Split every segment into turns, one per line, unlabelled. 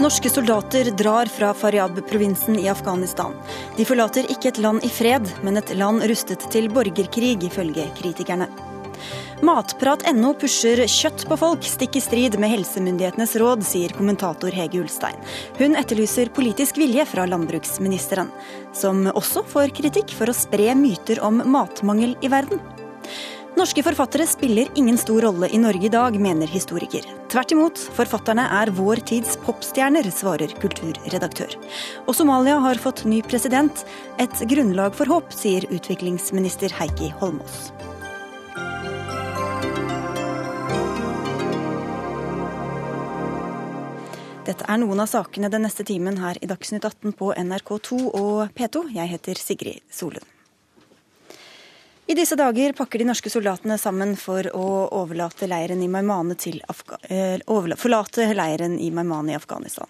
Norske soldater drar fra Faryab-provinsen i Afghanistan. De forlater ikke et land i fred, men et land rustet til borgerkrig, ifølge kritikerne. Matprat.no pusher kjøtt på folk, stikk i strid med helsemyndighetenes råd, sier kommentator Hege Ulstein. Hun etterlyser politisk vilje fra landbruksministeren, som også får kritikk for å spre myter om matmangel i verden. Norske forfattere spiller ingen stor rolle i Norge i dag, mener historiker. Tvert imot, forfatterne er vår tids popstjerner, svarer kulturredaktør. Og Somalia har fått ny president. Et grunnlag for håp, sier utviklingsminister Heikki Holmås. Dette er noen av sakene den neste timen her i Dagsnytt 18 på NRK2 og P2. Jeg heter Sigrid Solund. I disse dager pakker de norske soldatene sammen for å overlate leiren i til eh, forlate leiren i Maimane i Afghanistan.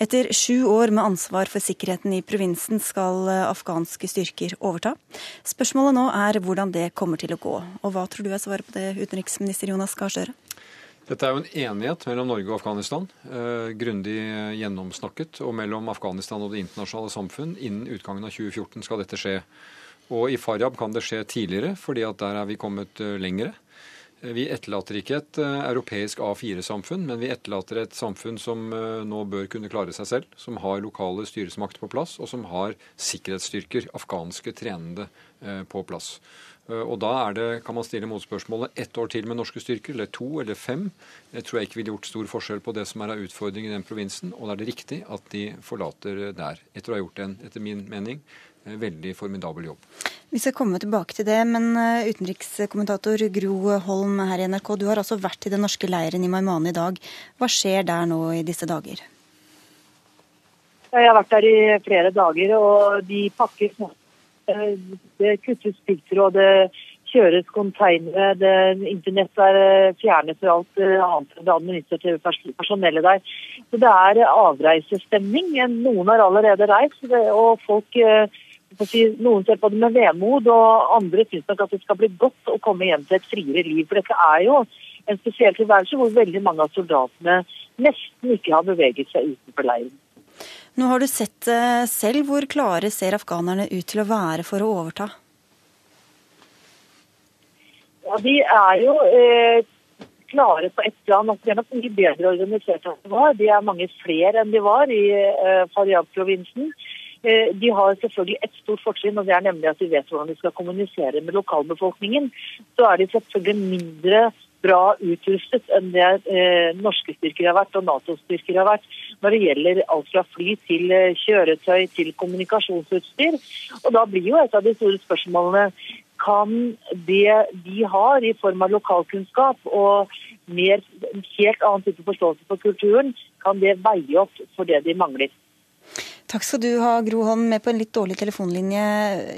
Etter sju år med ansvar for sikkerheten i provinsen skal eh, afghanske styrker overta. Spørsmålet nå er hvordan det kommer til å gå. Og hva tror du er svaret på det, utenriksminister Jonas Gahr Støre?
Dette er jo en enighet mellom Norge og Afghanistan, eh, grundig gjennomsnakket. Og mellom Afghanistan og det internasjonale samfunn. Innen utgangen av 2014 skal dette skje. Og i Faryab kan det skje tidligere, fordi at der er vi kommet eh, lengre. Eh, vi etterlater ikke et eh, europeisk A4-samfunn, men vi etterlater et samfunn som nå bør kunne klare seg selv, som har lokale styresmakter på plass, og som har sikkerhetsstyrker, afghanske trenende, på plass. Og da er det, kan man stille motspørsmålet, ett år til med norske styrker, eller to eller fem. Jeg tror jeg ikke ville gjort stor forskjell på det som er av utfordring i den provinsen, og da er det riktig at de forlater der, etter å ha gjort en, etter min mening, veldig formidabel jobb.
Vi skal komme tilbake til det, men eh, utenrikskommentator Gro Holm her i NRK, du har altså vært i den norske leiren i Maimane i dag. Hva skjer der nå i disse dager?
Jeg har vært der i flere dager, og de pakker eh, Det kuttes piggtråd, det kjøres konteinere, internett er fjernet fra alt annet enn det administrative personellet der. Så det er avreisestemning. Noen har allerede reist, og folk noen ser på det med vemod, og andre syns nok at det skal bli godt å komme hjem til et friere liv. For dette er jo en spesiell tilværelse hvor veldig mange av soldatene nesten ikke har beveget seg utenfor leiren.
Nå har du sett eh, selv. Hvor klare ser afghanerne ut til å være for å overta?
Ja, De er jo eh, klare på ett plan. De er nok mye bedre organisert enn de var. De er mange flere enn de var i eh, Faryab-provinsen. Eh, de har selvfølgelig et stort fortrinn, og det er nemlig at de vet hvordan de skal kommunisere med lokalbefolkningen. Så er de selvfølgelig mindre bra utrustet enn det eh, norske styrker har vært og Nato-styrker har vært når det gjelder alt fra fly til eh, kjøretøy til kommunikasjonsutstyr. Og Da blir jo et av de store spørsmålene kan det de har i form av lokalkunnskap og mer, helt annen type forståelse for kulturen, kan det veie opp for det de mangler.
Takk skal du ha, Gro Holm. Med på en litt dårlig telefonlinje.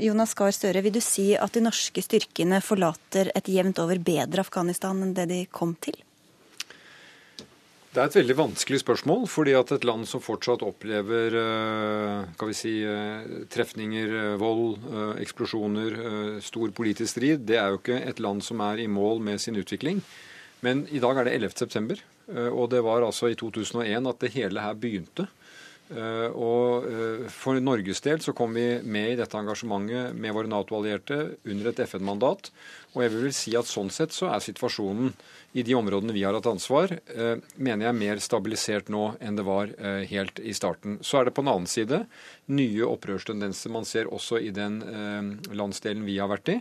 Jonas Gahr Støre, vil du si at de norske styrkene forlater et jevnt over bedre Afghanistan enn det de kom til?
Det er et veldig vanskelig spørsmål, fordi at et land som fortsatt opplever kan eh, vi si, eh, trefninger, eh, vold, eksplosjoner, stor politisk strid, det er jo ikke et land som er i mål med sin utvikling. Men i dag er det 11. september, og det var altså i 2001 at det hele her begynte. Eh, og eh, For Norges del så kom vi med i dette engasjementet med våre Nato-allierte under et FN-mandat. Og jeg vil si at Sånn sett så er situasjonen i de områdene vi har hatt ansvar, eh, mener jeg mer stabilisert nå enn det var helt i starten. Så er det på den annen side nye opprørstendenser man ser også i den landsdelen vi har vært i.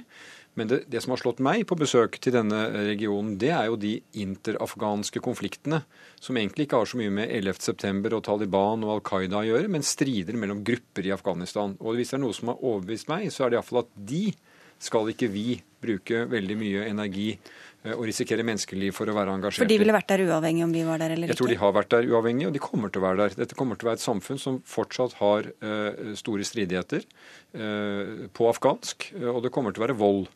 Men det, det, som har slått meg på besøk til denne regionen, det er jo de interafghanske konfliktene, som egentlig ikke har så mye med 11.9. og Taliban og Al Qaida å gjøre, men strider mellom grupper i Afghanistan. Og hvis det er noe som har overbevist meg, så er det iallfall at de skal ikke vi bruke veldig mye energi eh, og risikere menneskeliv for å være engasjert.
For de ville vært der uavhengig om vi var der eller ikke?
Jeg tror de har vært der uavhengig, og de kommer til å være der. Dette kommer til å være et samfunn som fortsatt har uh, store stridigheter på afghansk, og det kommer til å være vold.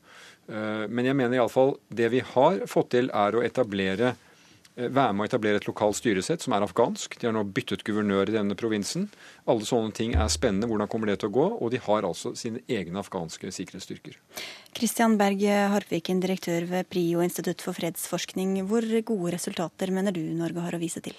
Eh, men jeg mener iallfall det vi har fått til, er å etablere eh, være med å etablere et lokalt styresett som er afghansk. De har nå byttet guvernør i denne provinsen. Alle sånne ting er spennende. Hvordan kommer det til å gå? Og de har altså sine egne afghanske sikkerhetsstyrker.
Kristian Berg Harpviken, direktør ved PRIO, Institutt for fredsforskning. Hvor gode resultater mener du Norge har å vise til?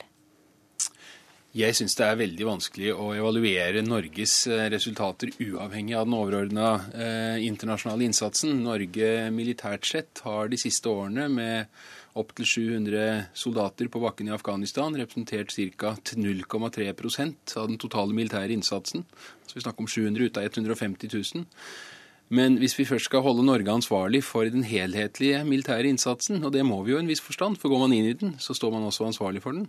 Jeg syns det er veldig vanskelig å evaluere Norges eh, resultater uavhengig av den overordna eh, internasjonale innsatsen. Norge militært sett har de siste årene med opptil 700 soldater på bakken i Afghanistan representert ca. 0,3% av den totale militære innsatsen. Så vi snakker om 700 ut av 150 000. Men hvis vi først skal holde Norge ansvarlig for den helhetlige militære innsatsen, og det må vi jo i en viss forstand, for går man inn i den, så står man også ansvarlig for den,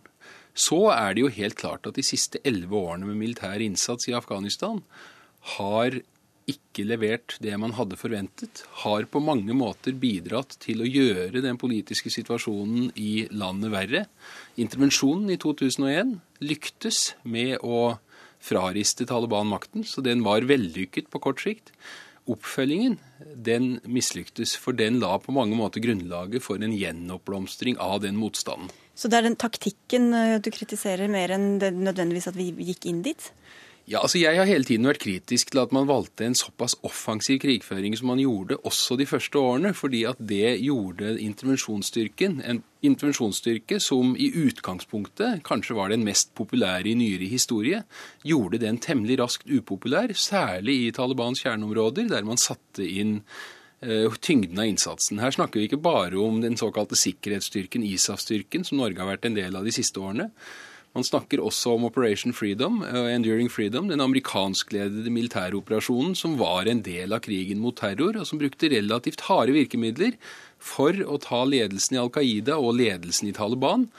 så er det jo helt klart at de siste elleve årene med militær innsats i Afghanistan har ikke levert det man hadde forventet, har på mange måter bidratt til å gjøre den politiske situasjonen i landet verre. Intervensjonen i 2001 lyktes med å frariste Taliban makten, så den var vellykket på kort sikt oppfølgingen den mislyktes, for den la på mange måter grunnlaget for en gjenoppblomstring av den motstanden.
Så det er den taktikken eh, du kritiserer mer enn det nødvendigvis at vi gikk inn dit?
Ja, altså Jeg har hele tiden vært kritisk til at man valgte en såpass offensiv krigføring som man gjorde også de første årene, fordi at det gjorde intervensjonsstyrken, en intervensjonsstyrke som i utgangspunktet kanskje var den mest populære i nyere historie, gjorde den temmelig raskt upopulær, særlig i Talibans kjerneområder, der man satte inn uh, tyngden av innsatsen. Her snakker vi ikke bare om den såkalte sikkerhetsstyrken, ISAF-styrken, som Norge har vært en del av de siste årene. Man snakker også om Operation Freedom, uh, Enduring Freedom, den amerikanskledede militæroperasjonen som var en del av krigen mot terror, og som brukte relativt harde virkemidler for å ta ledelsen i Al Qaida og ledelsen i Taliban,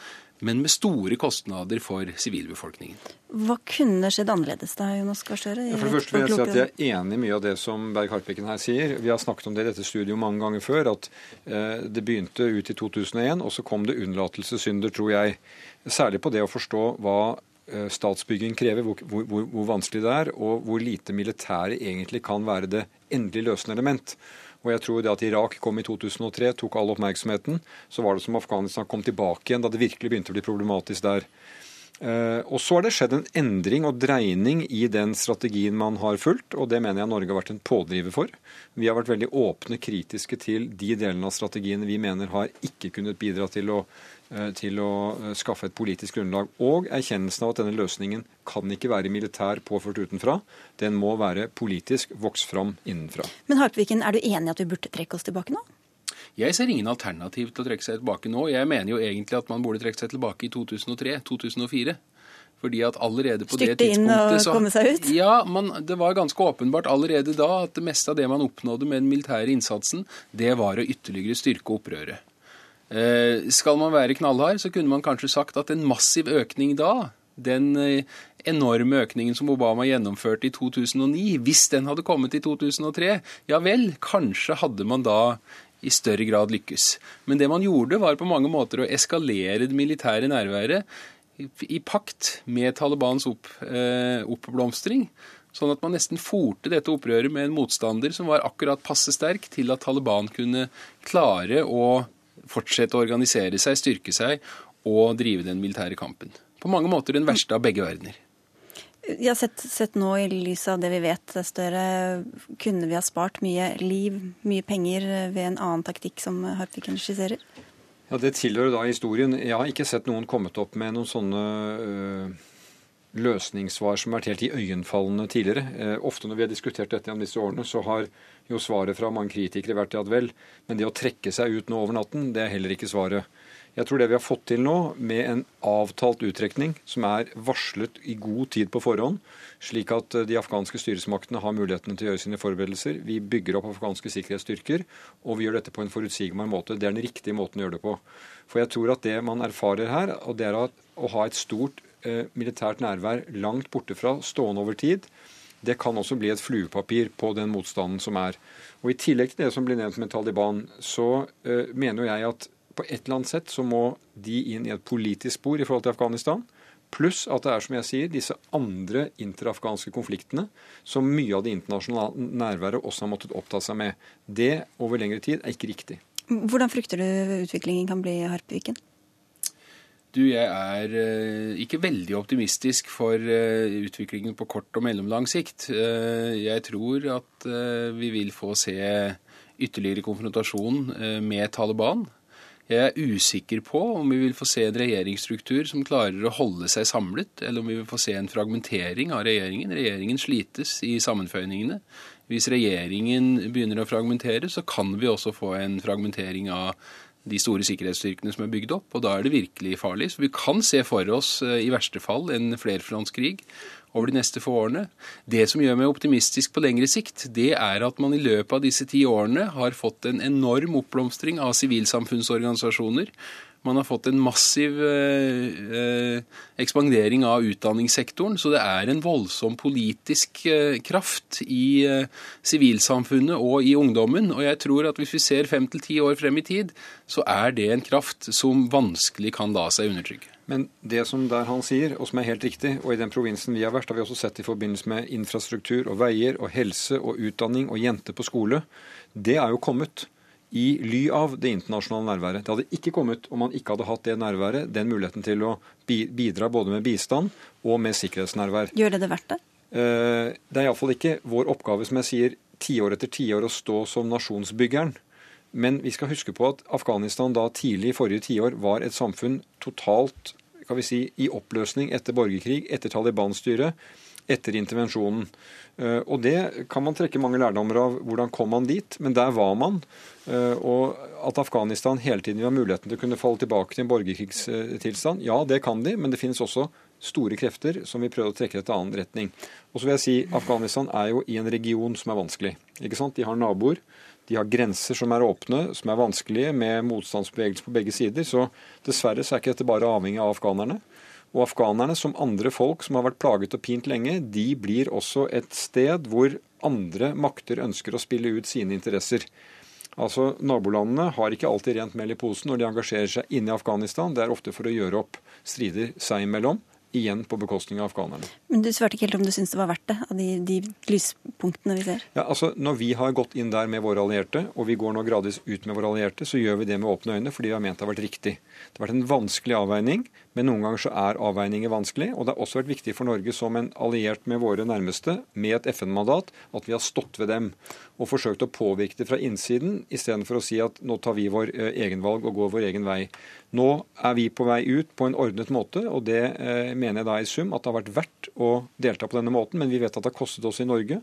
men med store kostnader for sivilbefolkningen.
Hva kunne skjedd annerledes da, Jonas Gahr Støre?
Ja, for det første vil jeg si at jeg er enig i mye av det som Berg Harpiken her sier. Vi har snakket om det i dette studioet mange ganger før, at eh, det begynte ut i 2001, og så kom det unnlatelsessynder, tror jeg. Særlig på det å forstå hva eh, statsbygging krever, hvor, hvor, hvor, vanskelig det er, og hvor lite militæret egentlig kan være det endelig løsende element. Og jeg tror det at Irak kom i 2003, tok all oppmerksomheten. Så var det som Afghanistan kom tilbake igjen da det virkelig begynte å bli problematisk der. Uh, og så har det skjedd en endring og dreining i den strategien man har fulgt, og det mener jeg Norge har vært en pådriver for. Vi har vært veldig åpne, kritiske til de delene av strategiene vi mener har ikke kunnet bidra til å, uh, til å uh, skaffe et politisk grunnlag. Og erkjennelsen av at denne løsningen kan ikke være militær påført utenfra. Den må være politisk vokst fram innenfra.
Men Hartviken, er du enig i at vi burde trekke oss tilbake nå?
Jeg ser ingen alternativ til å trekke seg tilbake nå. Jeg mener jo egentlig at man burde trekke seg tilbake i 2003-2004. Fordi at allerede på
Styrte
det tidspunktet Styrte inn
så, komme seg ut?
Ja, man, det var ganske åpenbart allerede da at det meste av det man oppnådde med den militære innsatsen, det var å ytterligere styrke opprøret. Eh, skal man være knallhard, så kunne man kanskje sagt at en massiv økning da, den eh, enorme økningen som Obama gjennomførte i 2009, hvis den hadde kommet i 2003, ja vel, kanskje hadde man da i større grad lykkes. Men det man gjorde, var på mange måter å eskalere det militære nærværet i pakt med Talibans opp, eh, oppblomstring. Sånn at man nesten forte dette opprøret med en motstander som var akkurat passe sterk til at Taliban kunne klare å fortsette å organisere seg, styrke seg og drive den militære kampen. På mange måter den verste av begge verdener.
Har sett, sett, nå i lys av det vi vet, Støre. kunne vi ha spart mye liv, mye penger ved en annen taktikk som Harpiken skisserer?
Ja, Det tilhører da historien. Jeg har ikke sett noen kommet opp med noen sånne øh, løsningssvar som har vært helt iøynefallende tidligere. Eh, ofte når vi har diskutert dette gjennom disse årene, så har jo svaret fra mange kritikere vært at vel, men det å trekke seg ut nå over natten, det er heller ikke svaret. Jeg tror det vi har fått til nå, med en avtalt uttrekning som er varslet i god tid på forhånd, slik at eh, de afghanske styresmaktene har mulighetene til å gjøre sine forberedelser. Vi bygger opp afghanske sikkerhetsstyrker, og vi gjør dette på en forutsigbar måte. Det er den riktige måten å gjøre det på. For jeg tror at det man erfarer her, og det er å ha et stort eh, militært nærvær langt borte fra, stående over tid, det kan også bli et fluepapir på den motstanden som er. Og I tillegg til det som blir nevnt med Taliban, så uh, mener jeg at på et eller annet sett så må de inn i et politisk spor i forhold til Afghanistan. Pluss at det er, som jeg sier, disse andre interafghanske konfliktene som mye av det internasjonale nærværet også har måttet oppta seg med. Det over lengre tid er ikke riktig.
Hvordan frykter du utviklingen kan bli i Harpviken?
Du, jeg er uh, ikke veldig optimistisk for uh, utviklingen på kort og mellomlang sikt. Uh, jeg tror at vi vil få se ytterligere konfrontasjon med Taliban. Jeg er usikker på om vi vil få se en regjeringsstruktur som klarer å holde seg samlet, eller om vi vil få se en fragmentering av regjeringen. Regjeringen slites i sammenføyningene. Hvis regjeringen begynner å fragmentere, så kan vi også få en fragmentering av de store sikkerhetsstyrkene som er bygd opp, og da er det virkelig farlig. Så vi kan se for oss eh, i verste fall en flerfrontskrig over de neste få årene. Det som gjør meg optimistisk på lengre sikt, det er at man i løpet av disse ti årene har fått en enorm oppblomstring av sivilsamfunnsorganisasjoner. Man har fått en massiv eh, eh, ekspandering av utdanningssektoren. Så det er en voldsom politisk eh, kraft i sivilsamfunnet og i ungdommen. Og jeg tror at hvis vi ser fem til ti år frem i tid, så er det en kraft som vanskelig kan la seg undertrygge.
Men det som der han sier, og som er helt riktig, og i den provinsen vi har vært, har vi også sett i forbindelse med infrastruktur og veier og helse og utdanning og jenter på skole, det er jo kommet i ly av det internasjonale nærværet. Det hadde ikke kommet om man ikke hadde hatt det nærværet, den muligheten til å bidra både med bistand og med sikkerhetsnærvær.
Gjør det det verdt det?
Eh, det er iallfall ikke vår oppgave, som jeg sier, tiår etter tiår å stå som nasjonsbyggeren. Men vi skal huske på at Afghanistan da tidlig i forrige tiår var et samfunn totalt kan vi si, i oppløsning etter borgerkrig, etter Taliban-styret, etter intervensjonen. Eh, og det kan man trekke mange lærdommer av. Hvordan kom man dit? Men der var man. Eh, og at Afghanistan hele tiden vil ha muligheten til å kunne falle tilbake til en borgerkrigstilstand, ja, det kan de, men det finnes også store krefter som vil prøve å trekke det til annen retning. Og så vil jeg si Afghanistan er jo i en region som er vanskelig. Ikke sant? De har naboer. De har grenser som er åpne, som er vanskelige, med motstandsbevegelser på begge sider. Så dessverre så er ikke dette bare avhengig av afghanerne. Og afghanerne, som andre folk som har vært plaget og pint lenge, de blir også et sted hvor andre makter ønsker å spille ut sine interesser. Altså, Nabolandene har ikke alltid rent mel i posen når de engasjerer seg inne i Afghanistan. Det er ofte for å gjøre opp strider seg imellom igjen på bekostning av afghanerne.
Men Du svarte ikke helt om du syns det var verdt det, av de, de, lyspunktene vi ser?
Ja, altså Når vi har gått inn der med våre allierte, og vi går nå gradvis ut med våre allierte, så gjør vi det med åpne øyne fordi vi har ment det har vært riktig. Det har vært en vanskelig avveining, men noen ganger så er avveininger vanskelig. Og det har også vært viktig for Norge som en alliert med våre nærmeste, med et FN-mandat, at vi har stått ved dem og forsøkt å påvirke det fra innsiden, istedenfor å si at nå tar vi vår eh, egen valg og går vår egen vei. Nå er vi på vei ut på en ordnet måte, og det eh, mener jeg da i sum at det har vært verdt å delta på denne måten. Men vi vet at det har kostet oss i Norge.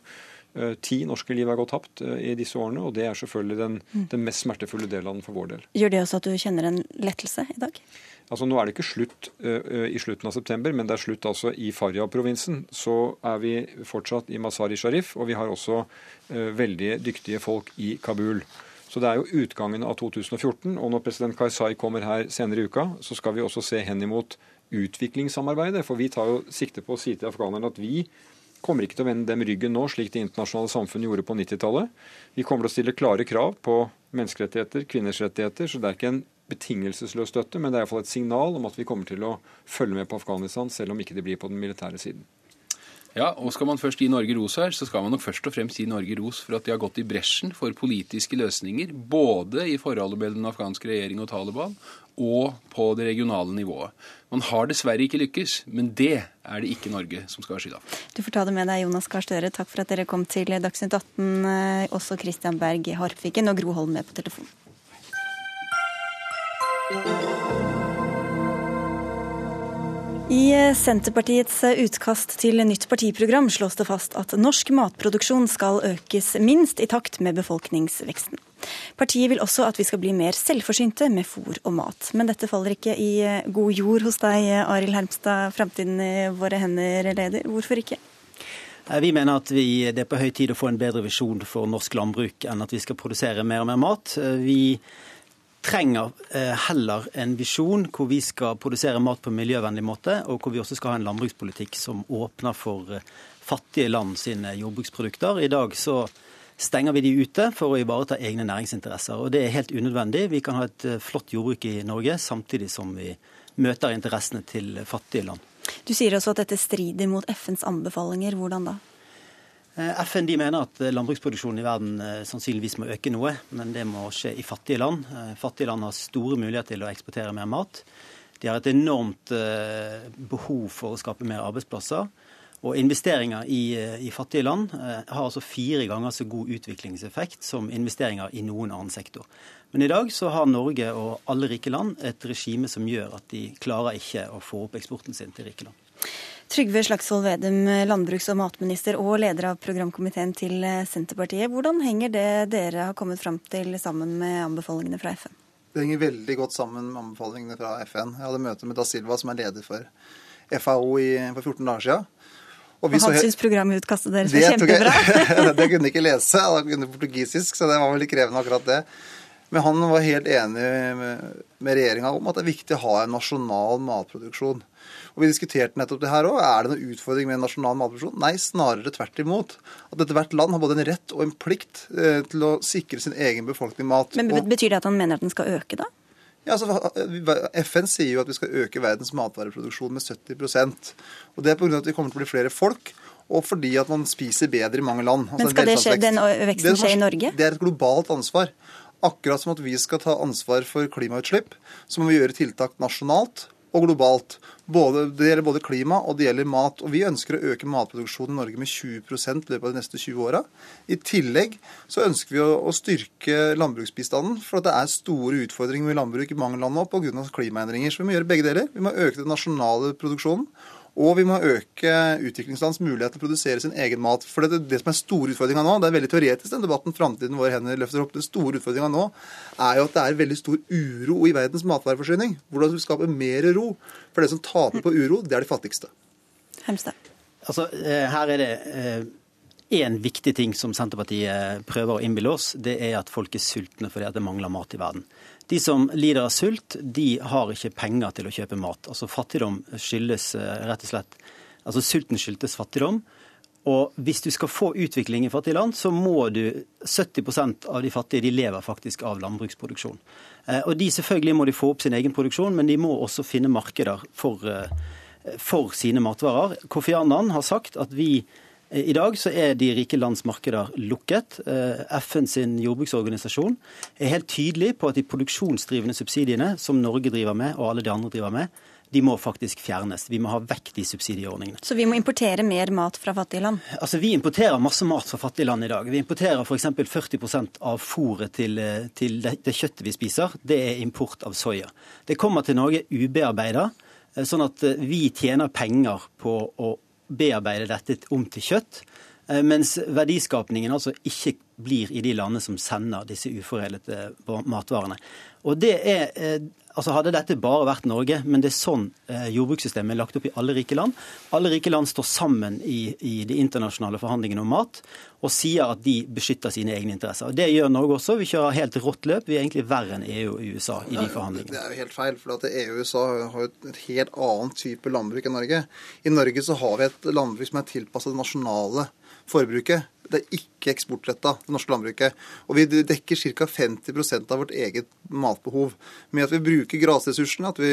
Eh, ti norske liv er gått tapt i disse årene, og det er selvfølgelig den, mm. den, mest smertefulle delen for vår del.
Gjør det også at du kjenner en lettelse i dag?
Altså Nå er det ikke slutt uh, i slutten av september, men det er slutt altså i Faryab-provinsen. Så er vi fortsatt i Masari Sharif, og vi har også uh, veldig dyktige folk i Kabul. Så det er jo utgangen av 2014. Og når president Karzai kommer her senere i uka, så skal vi også se hen imot utviklingssamarbeidet. For vi tar jo sikte på å si til afghanerne at vi kommer ikke til å vende dem ryggen nå, slik det internasjonale samfunnet gjorde på 90-tallet. Vi kommer til å stille klare krav på menneskerettigheter, kvinners rettigheter. Så det er ikke en betingelsesløs støtte, men det er iallfall et signal om at vi kommer til å følge med på Afghanistan, selv om ikke det blir på den militære siden.
Ja, og skal man først gi Norge ros her, så skal man nok først og fremst gi Norge ros for at de har gått i bresjen for politiske løsninger, både i forholdet mellom den afghanske regjering og Taliban, og på det regionale nivået. Man har dessverre ikke lykkes, men det er det ikke Norge som skal ha skylda for.
Du får ta det med deg, Jonas Gahr Støre. Takk for at dere kom til Dagsnytt 18. Eh, også Christian Berg Harpviken og Gro Holm med på telefon. I Senterpartiets utkast til nytt partiprogram slås det fast at norsk matproduksjon skal økes minst i takt med befolkningsveksten. Partiet vil også at vi skal bli mer selvforsynte med fôr og mat. Men dette faller ikke i god jord hos deg, Arild Hermstad, framtiden i våre hender, leder. Hvorfor ikke?
Vi mener at vi, det er på høy tid å få en bedre visjon for norsk landbruk enn at vi skal produsere mer og mer mat. Vi trenger eh, heller en visjon hvor vi skal produsere mat på en miljøvennlig måte, og hvor vi også skal ha en landbrukspolitikk som åpner for eh, fattige land sine jordbruksprodukter. I dag så stenger vi de ute for å ivareta egne næringsinteresser. Og det er helt unødvendig. Vi kan ha et eh, flott jordbruk i Norge samtidig som vi møter interessene til fattige land.
Du sier også at dette strider mot FNs anbefalinger. Hvordan da?
Eh, FN mener at eh, landbruksproduksjonen i verden eh, sannsynligvis må øke noe, men det må skje i fattige land. Fattige land har store muligheter til å eksportere mer mat. De har et enormt behov for å skape mer arbeidsplasser. Og investeringer i, i, fattige land har altså fire ganger så god utviklingseffekt som investeringer i noen annen sektor. Men i dag så har Norge og alle rike land et regime som gjør at de klarer ikke å få opp eksporten sin til rike land.
Trygve Slagsvold Vedum, landbruks- og matminister og leder av programkomiteen til Senterpartiet. Hvordan henger det dere har kommet fram til sammen med anbefalingene fra FN?
Det henger veldig godt sammen med anbefalingene fra FN. Jeg hadde møte med Da Silva, som er leder for FAO i, for 14 dager siden.
Og, og han syns programutkastet deres var kjempebra?
det kunne ikke lese, han kunne portugisisk, så det var veldig krevende akkurat det. Men han var helt enig med, med regjeringa om at det er viktig å ha en nasjonal matproduksjon. Og Vi diskuterte nettopp det her òg. Er det noen utfordring med nasjonal matproduksjon? Nei, snarere tvert imot. At ethvert land har både en rett og en plikt eh, til å sikre sin egen befolkning mat.
Men Betyr det at han mener at den skal øke, da?
Ja, altså, FN sier jo at vi skal øke verdens matvareproduksjon med 70% Og Det er pga. at vi kommer til å bli flere folk, og fordi at man spiser bedre i mange land.
Altså, Men skal det skje, den veksten skje i Norge?
Det er et globalt ansvar. Akkurat som at vi skal ta ansvar for klimautslipp, så må vi gjøre tiltak nasjonalt og globalt. Både, det gjelder både klima og det gjelder mat. Og Vi ønsker å øke matproduksjonen i Norge med 20 i løpet av de neste 20 åra. I tillegg så ønsker vi å, å styrke landbruksbistanden, for det er store utfordringer med landbruk i mange land nå pga. klimaendringer. Så vi må gjøre begge deler. Vi må øke den nasjonale produksjonen. Og vi må øke utviklingslands mulighet til å produsere sin egen mat. For det, det som er store utfordringa nå, det er veldig teoretisk den debatten framtiden våre hender løfter opp. Den store utfordringa nå er jo at det er veldig stor uro i verdens matvareforsyning. Hvordan skal vi skape mer ro. For det som taper på uro, det er de fattigste.
Hemstad.
Altså, eh, her er det én viktig ting som Senterpartiet prøver å innbille oss. Det er at folk er sultne fordi det mangler mat i verden. De som lider av sult, de har ikke penger til å kjøpe mat. Altså Fattigdom skyldes eh, rett og slett Altså sulten skyldtes fattigdom. Og hvis du skal få utvikling i fattige land, så må du 70% av de fattige de lever faktisk av landbruksproduksjon. Eh, og de selvfølgelig må de få opp sin egen produksjon, men de må også finne markeder for, eh, for sine matvarer. Kofi Annan har sagt at vi i dag så er de rike lands markeder lukket. Eh, FN sin jordbruksorganisasjon er helt tydelig på at de produksjonsdrivende subsidiene som Norge driver med, og alle de andre driver med, de må faktisk fjernes. Vi må ha vekk de subsidieordningene.
Så vi må importere mer mat fra fattige land?
Altså, Vi importerer masse mat fra fattige land i dag. Vi importerer f.eks. 40 av fôret til, eh, til det, det kjøttet vi spiser. Det er import av soya. Det kommer til Norge ubearbeida, eh, sånn at vi tjener penger på å bearbeide dette om til kjøtt. Eh, mens verdiskapningen altså ikke blir i de landene som sender disse uforedlede matvarene. Og det er, eh, altså Hadde dette bare vært Norge, men det er sånn eh, jordbrukssystemet er lagt opp i alle rike land. Alle rike land står sammen i, i de internasjonale forhandlingene om mat og sier at de beskytter sine egne interesser. Og Det gjør Norge også. Vi kjører helt rått løp. Vi er egentlig verre enn EU og USA i de forhandlingene.
Det er jo helt feil, for EU og USA har jo et helt annet type landbruk enn Norge. I Norge så har vi et landbruk som er tilpasset det nasjonale forbruket. Det er ikke eksportretta, det norske landbruket. Og vi dekker ca. 50% av vårt eget matbehov. Med at vi bruker grasressursene, at vi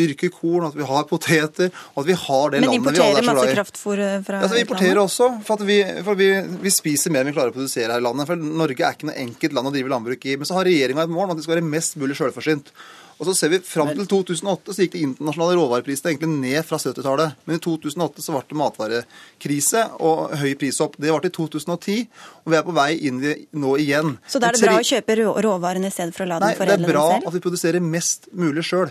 dyrker korn, at vi har poteter, og at vi har det
Men
landet vi alle er så glad i.
Men importerer masse kraftfôr eh, fra
ja, Vi importerer også, for, vi, for vi, vi, spiser mer enn vi klarer å produsere her i landet. For Norge er ikke noe enkelt land å drive landbruk i. Men så har regjeringa et mål om at vi skal være mest mulig sjølforsynt. Og så ser vi Fram til 2008 så gikk de internasjonale råvareprisene egentlig ned fra 70-tallet. Men i 2008 så ble det matvarekrise og høy prisopp. Det ble i 2010, og vi er på vei inn i nå igjen.
Så da er det bra å kjøpe råvarene i stedet for å la dem foredle dem selv?
Nei, det er bra at vi produserer mest mulig sjøl.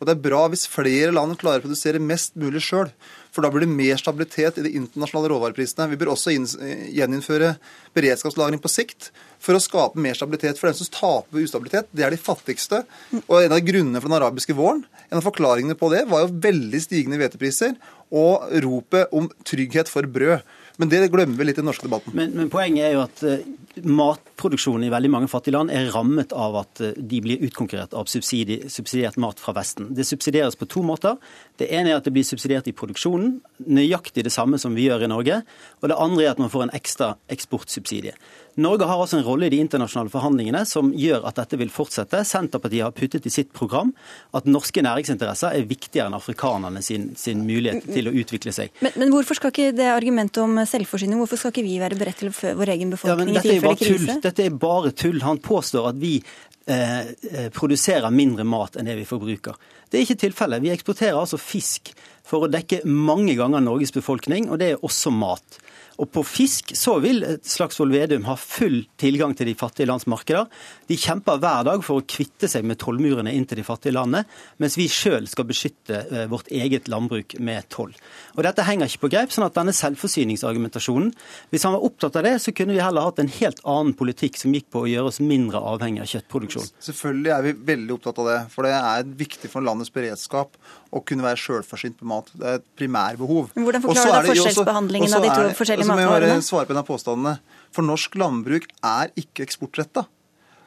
Og det er bra hvis flere land klarer å produsere mest mulig sjøl. For da blir det mer stabilitet i de internasjonale råvareprisene. Vi bør også gjeninnføre beredskapslagring på sikt for å skape mer stabilitet. For dem som taper ustabilitet, det er de fattigste. Og en av grunnene for den arabiske våren, en av forklaringene på det, var jo veldig stigende hvetepriser og ropet om trygghet for brød. Men det glemmer vi litt i den norske debatten.
Men, men poenget er jo at uh, matproduksjonen i veldig mange fattige land er rammet av at uh, de blir utkonkurrert av subsidiert mat fra Vesten. Det subsidieres på to måter. Det ene er at det blir subsidiert i produksjonen, nøyaktig det samme som vi gjør i Norge. Og det andre er at man får en ekstra eksportsubsidie. Norge har altså en rolle i de internasjonale forhandlingene som gjør at dette vil fortsette. Senterpartiet har puttet i sitt program at norske næringsinteresser er viktigere enn afrikanerne sin, sin mulighet til å utvikle seg.
Men, men, hvorfor skal ikke det argumentet om selvforsyning, hvorfor skal ikke vi være beredt til vår egen befolkning ja, i tilfelle krise?
Dette er bare tull. Han påstår at vi produserer mindre mat enn det vi forbruker. Det er ikke tilfellet. Vi eksporterer altså fisk for å dekke mange ganger Norges befolkning, og det er også mat. Og på fisk så vil Slagsvold Vedum ha full tilgang til de fattige lands markeder. De kjemper hver dag for å kvitte seg med tollmurene inn til de fattige landene, mens vi sjøl skal beskytte eh, vårt eget landbruk med toll. Og Dette henger ikke på greip. sånn at denne selvforsyningsargumentasjonen Hvis han var opptatt av det, så kunne vi heller hatt en helt annen politikk som gikk på å gjøre oss mindre avhengig av kjøttproduksjon.
Selvfølgelig er vi veldig opptatt av det, for det er viktig for landets beredskap å kunne være sjølforsynt på mat. Det er et primærbehov.
Hvordan forklarer du forskjellsbehandlingen av de to forskjellige
så må jeg bare svare på en av påstandene. For norsk landbruk er ikke eksportretta.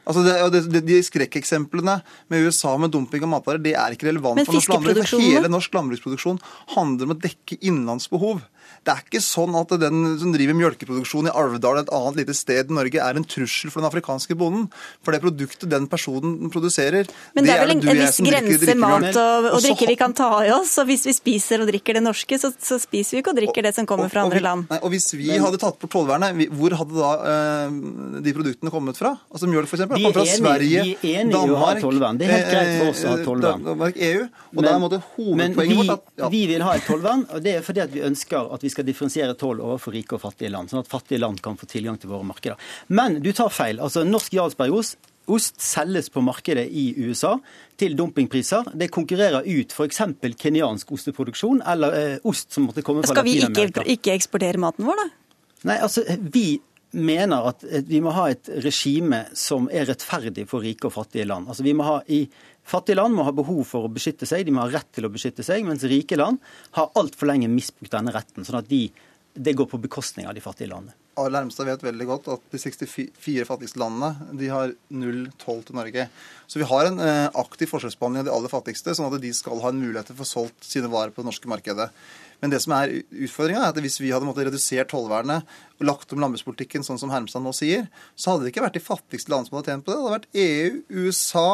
Altså det, det, de skrekkeksemplene med USA med dumping av matvarer, det er ikke relevant for norsk landbruk. For hele norsk landbruksproduksjon handler om å dekke innenlandsbehov. Det er ikke sånn at den som driver melkeproduksjon i Alvdal, et annet lite sted i Norge, er en trussel for den afrikanske bonden. For det produktet den personen produserer,
Men det er vel
det
en,
du og
en
jeg
viss
som drikker
grense
drikkemjølk.
mat og, og
Og så
drikke vi kan ta i oss. Og hvis vi spiser og drikker det norske, så, så spiser vi ikke og drikker det som kommer fra
Og- og
andre
vi-
land.
Nei, og hvis vi hadde tatt bort tollvernet, hvor hadde da eh, de produktene kommet fra? Altså Mjølk f.eks.
Er
kommer fra
enig-
Sverige,
vi er enig i å ha tollvern. Det er helt greit for oss å ha
eh,
tollvern.
Danmark, EU. Og
Men-
da
Men
hovedpoenget
vi,
vårt at ja.
vi vil ha et tollvern, og det er fordi at vi ønsker at vi skal differensiere toll overfor rike og fattige land, sånn at fattige land kan få tilgang til våre markeder. Men du tar feil. altså Norsk Jarlsbergost Ost selges på markedet i USA til dumpingpriser. Det konkurrerer ut f.eks. kenyansk osteproduksjon eller eh, ost som måtte komme fra
Skal vi ikke, ikke eksportere maten vår, da?
Nei, altså, vi mener at eh, vi må ha et regime som er rettferdig for rike og fattige land. Altså, vi må ha i Fattige land må ha behov for å beskytte seg, de må ha rett til å beskytte seg, mens rike land har altfor lenge misbrukt denne retten. sånn at de, det går på bekostning av de fattige landene.
Arild Hermstad vet veldig godt at de 64 fattigste landene de har null toll til Norge. Så vi har en eh, aktiv forskjellsbehandling av de aller fattigste, sånn at de skal ha en mulighet til å få solgt sine varer på det norske markedet. Men det som er utfordringa, er at hvis vi hadde måttet redusert tollvernet og lagt om landbrukspolitikken sånn som Hermstad nå sier, så hadde det ikke vært de fattigste landene som hadde tjent på det. Det hadde vært EU, USA,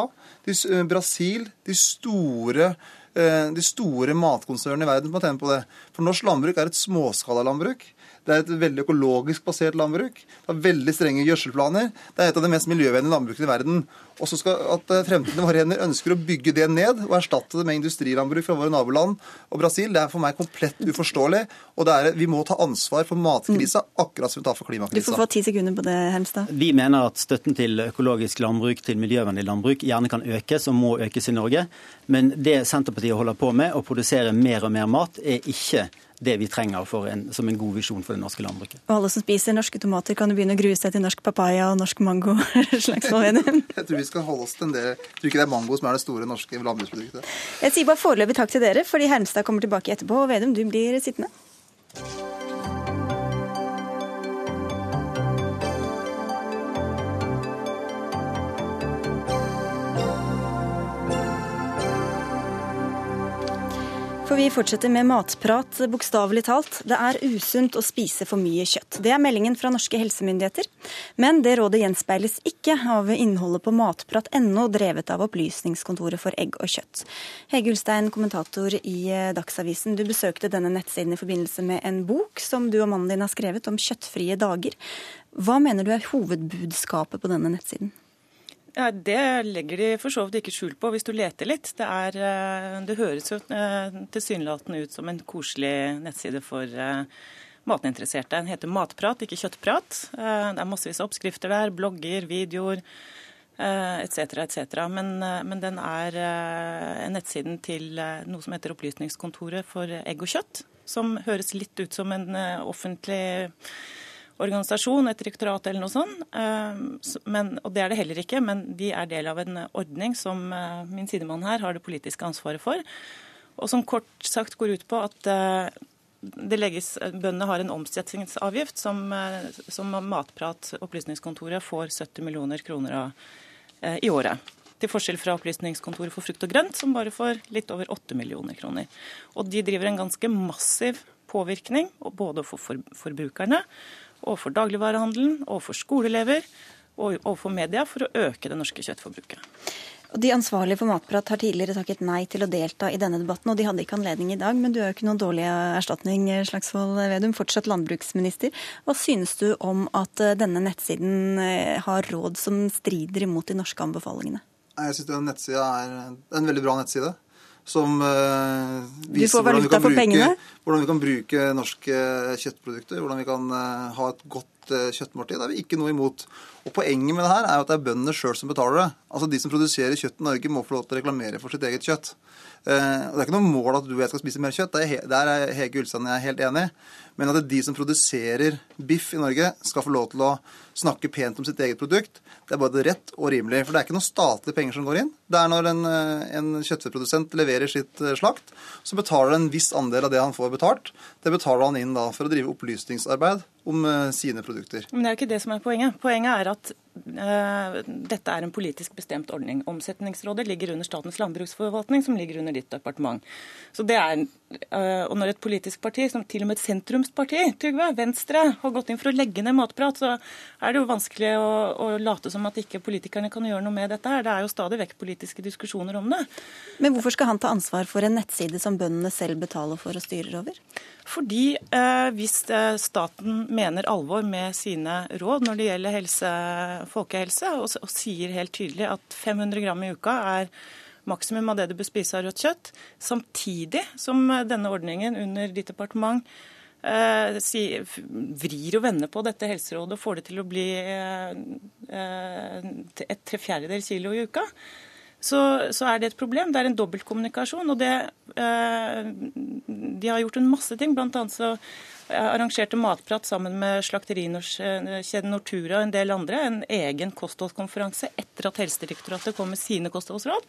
de, eh, Brasil, de store eh, de store matkonsernene i verden som har tjent på det. For norsk landbruk er et småskalalandbruk. Det er et veldig økologisk basert landbruk. Det har veldig strenge gjødselplaner. Det er et av de mest miljøvennlige landbrukene i verden. Og så skal at eh, fremtiden våre hender ønsker å bygge det ned og erstatte det med industrilandbruk fra våre naboland og Brasil. Det er for meg komplett uforståelig. Og det er, vi må ta ansvar for matkrisa akkurat som vi tar for
Du får få ti sekunder på det, Helmstad.
Vi mener at støtten til økologisk landbruk, til miljøvennlig landbruk, gjerne kan økes og må økes i Norge. Men det Senterpartiet holder på med, å produsere mer og mer mat, er ikke det vi trenger for en, som en god visjon for det norske landbruket.
Og alle som spiser norske tomater, kan jo begynne å grue seg til norsk papaya og norsk mango. Slagsvold Vedum.
Jeg tror vi skal holde oss til en del. Jeg tror ikke det er mango som er det store norske landbruksproduktet.
Jeg sier bare foreløpig takk til dere, fordi Hermstad kommer tilbake etterpå. Og Vedum, du blir sittende. For vi fortsetter med matprat, bokstavelig talt. Det er usunt å spise for mye kjøtt. Det er meldingen fra norske helsemyndigheter. Men det rådet gjenspeiles ikke av innholdet på matprat.no, drevet av Opplysningskontoret for egg og kjøtt. Hege Ulstein, kommentator i eh, Dagsavisen. Du besøkte denne nettsiden i forbindelse med en bok som du og mannen din har skrevet om kjøttfrie dager. Hva mener du er hovedbudskapet på denne nettsiden?
Ja, Det legger de for så vidt ikke skjul på hvis du leter litt. Det, er, eh, det høres jo eh, tilsynelatende ut som en koselig nettside for eh, matinteresserte. Den heter Matprat, ikke Kjøttprat. Det er massevis av oppskrifter der, blogger, videoer etc. etc. Men, men den er nettsiden til noe som heter Opplysningskontoret for egg og kjøtt. Som høres litt ut som en offentlig organisasjon, et direktorat eller noe sånt. Eh, Men, og det er det heller ikke, men de er del av en ordning som eh, min sidemann her har det politiske ansvaret for. Og som kort sagt går ut på at eh, det legges, bøndene har en omsetningsavgift som, eh, som Matprat Opplysningskontoret får 70 millioner kroner av eh, i året. Til forskjell fra Opplysningskontoret for frukt og grønt, som bare får litt over 8 millioner kroner. Og de driver en ganske massiv påvirkning, både for- forbrukerne, overfor dagligvarehandelen, overfor skoleelever og overfor media, for å øke det norske kjøttforbruket.
De ansvarlige for Matprat har tidligere takket nei til å delta i denne debatten, og de hadde ikke anledning i dag. Men du er jo ikke noen dårlig erstatning, Slagsvold Vedum, fortsatt landbruksminister. Hva synes du om at eh, denne nettsiden eh, har råd som strider imot de norske anbefalingene?
Jeg synes den nettsida er en veldig bra nettside. Som uh,
viser hvordan vi, bruke,
hvordan vi, kan bruke, norske kjøttprodukter. Hvordan vi kan uh, ha et godt kjøttmåltid. Det er vi ikke noe imot. Og Poenget med det her er at det er bøndene sjøl som betaler det. Altså De som produserer kjøtt i Norge, må få lov til å reklamere for sitt eget kjøtt. Eh, og Det er ikke noe mål at du og jeg skal spise mer kjøtt. Der er Hege Ulstein og jeg helt enig. Men at de som produserer biff i Norge, skal få lov til å snakke pent om sitt eget produkt, det er både rett og rimelig. For det er ikke noen statlige penger som går inn. Det er når en, eh, en kjøttprodusent leverer sitt eh, slakt, så betaler en viss andel av det han får betalt. Det betaler han inn da for å drive opplysningsarbeid om sine produkter.
Men det er jo ikke det som er poenget. Poenget er at dette er en politisk bestemt ordning. Omsetningsrådet ligger under Statens landbruksforvaltning, som ligger under ditt departement. Så det er, og når et politisk parti, som til og med et sentrumsparti, Trygve, Venstre, har gått inn for å legge ned Matprat, så er det jo vanskelig å, å late som at ikke politikerne kan gjøre noe med dette her. Det er jo stadig vekk politiske diskusjoner om det.
Men hvorfor skal han ta ansvar for en nettside som bøndene selv betaler for og styrer over?
Fordi eh, hvis eh, staten mener alvor med sine råd når det gjelder helse, folkehelse, og, og, sier helt tydelig at 500 gram i uka er maksimum av det du bør spise av rødt kjøtt, samtidig som denne ordningen under ditt departement eh, si, vrir og vender på dette helserådet og får det til å bli eh, eh et tre fjerdedels kilo i uka, så, så, er det et problem. Det er en dobbeltkommunikasjon. Og det, eh, de har gjort en masse ting. Blant annet så arrangerte Matprat sammen med slakterikjeden Nortura og en del andre en egen kostholdskonferanse etter at Helsedirektoratet kom med sine kostholdsråd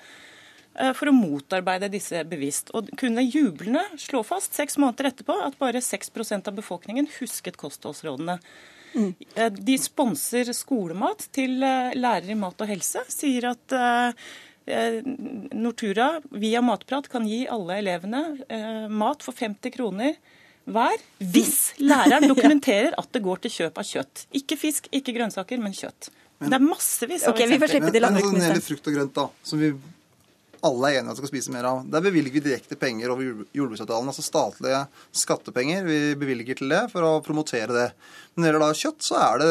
eh, for å motarbeide disse bevisst. Og kunne jublende slå fast seks måneder etterpå at bare 6% av befolkningen husket kostholdsrådene. Mm. De sponser skolemat til eh, lærere i mat og helse. Sier at Eh, Nortura via Matprat kan gi alle elevene eh, mat for 50 kroner hver hvis læreren dokumenterer at det går til kjøp av kjøtt. Ikke fisk, ikke grønnsaker, men kjøtt. Men, det er massevis av
okay, vi får slippe til
Men, men sånn gjelder frukt og grønt, da, som vi alle er enige om at vi skal spise mer av, der bevilger vi direkte penger over jordbruksavtalen. Altså statlige skattepenger. Vi bevilger til det for å promotere det. Men når det gjelder da kjøtt, så er det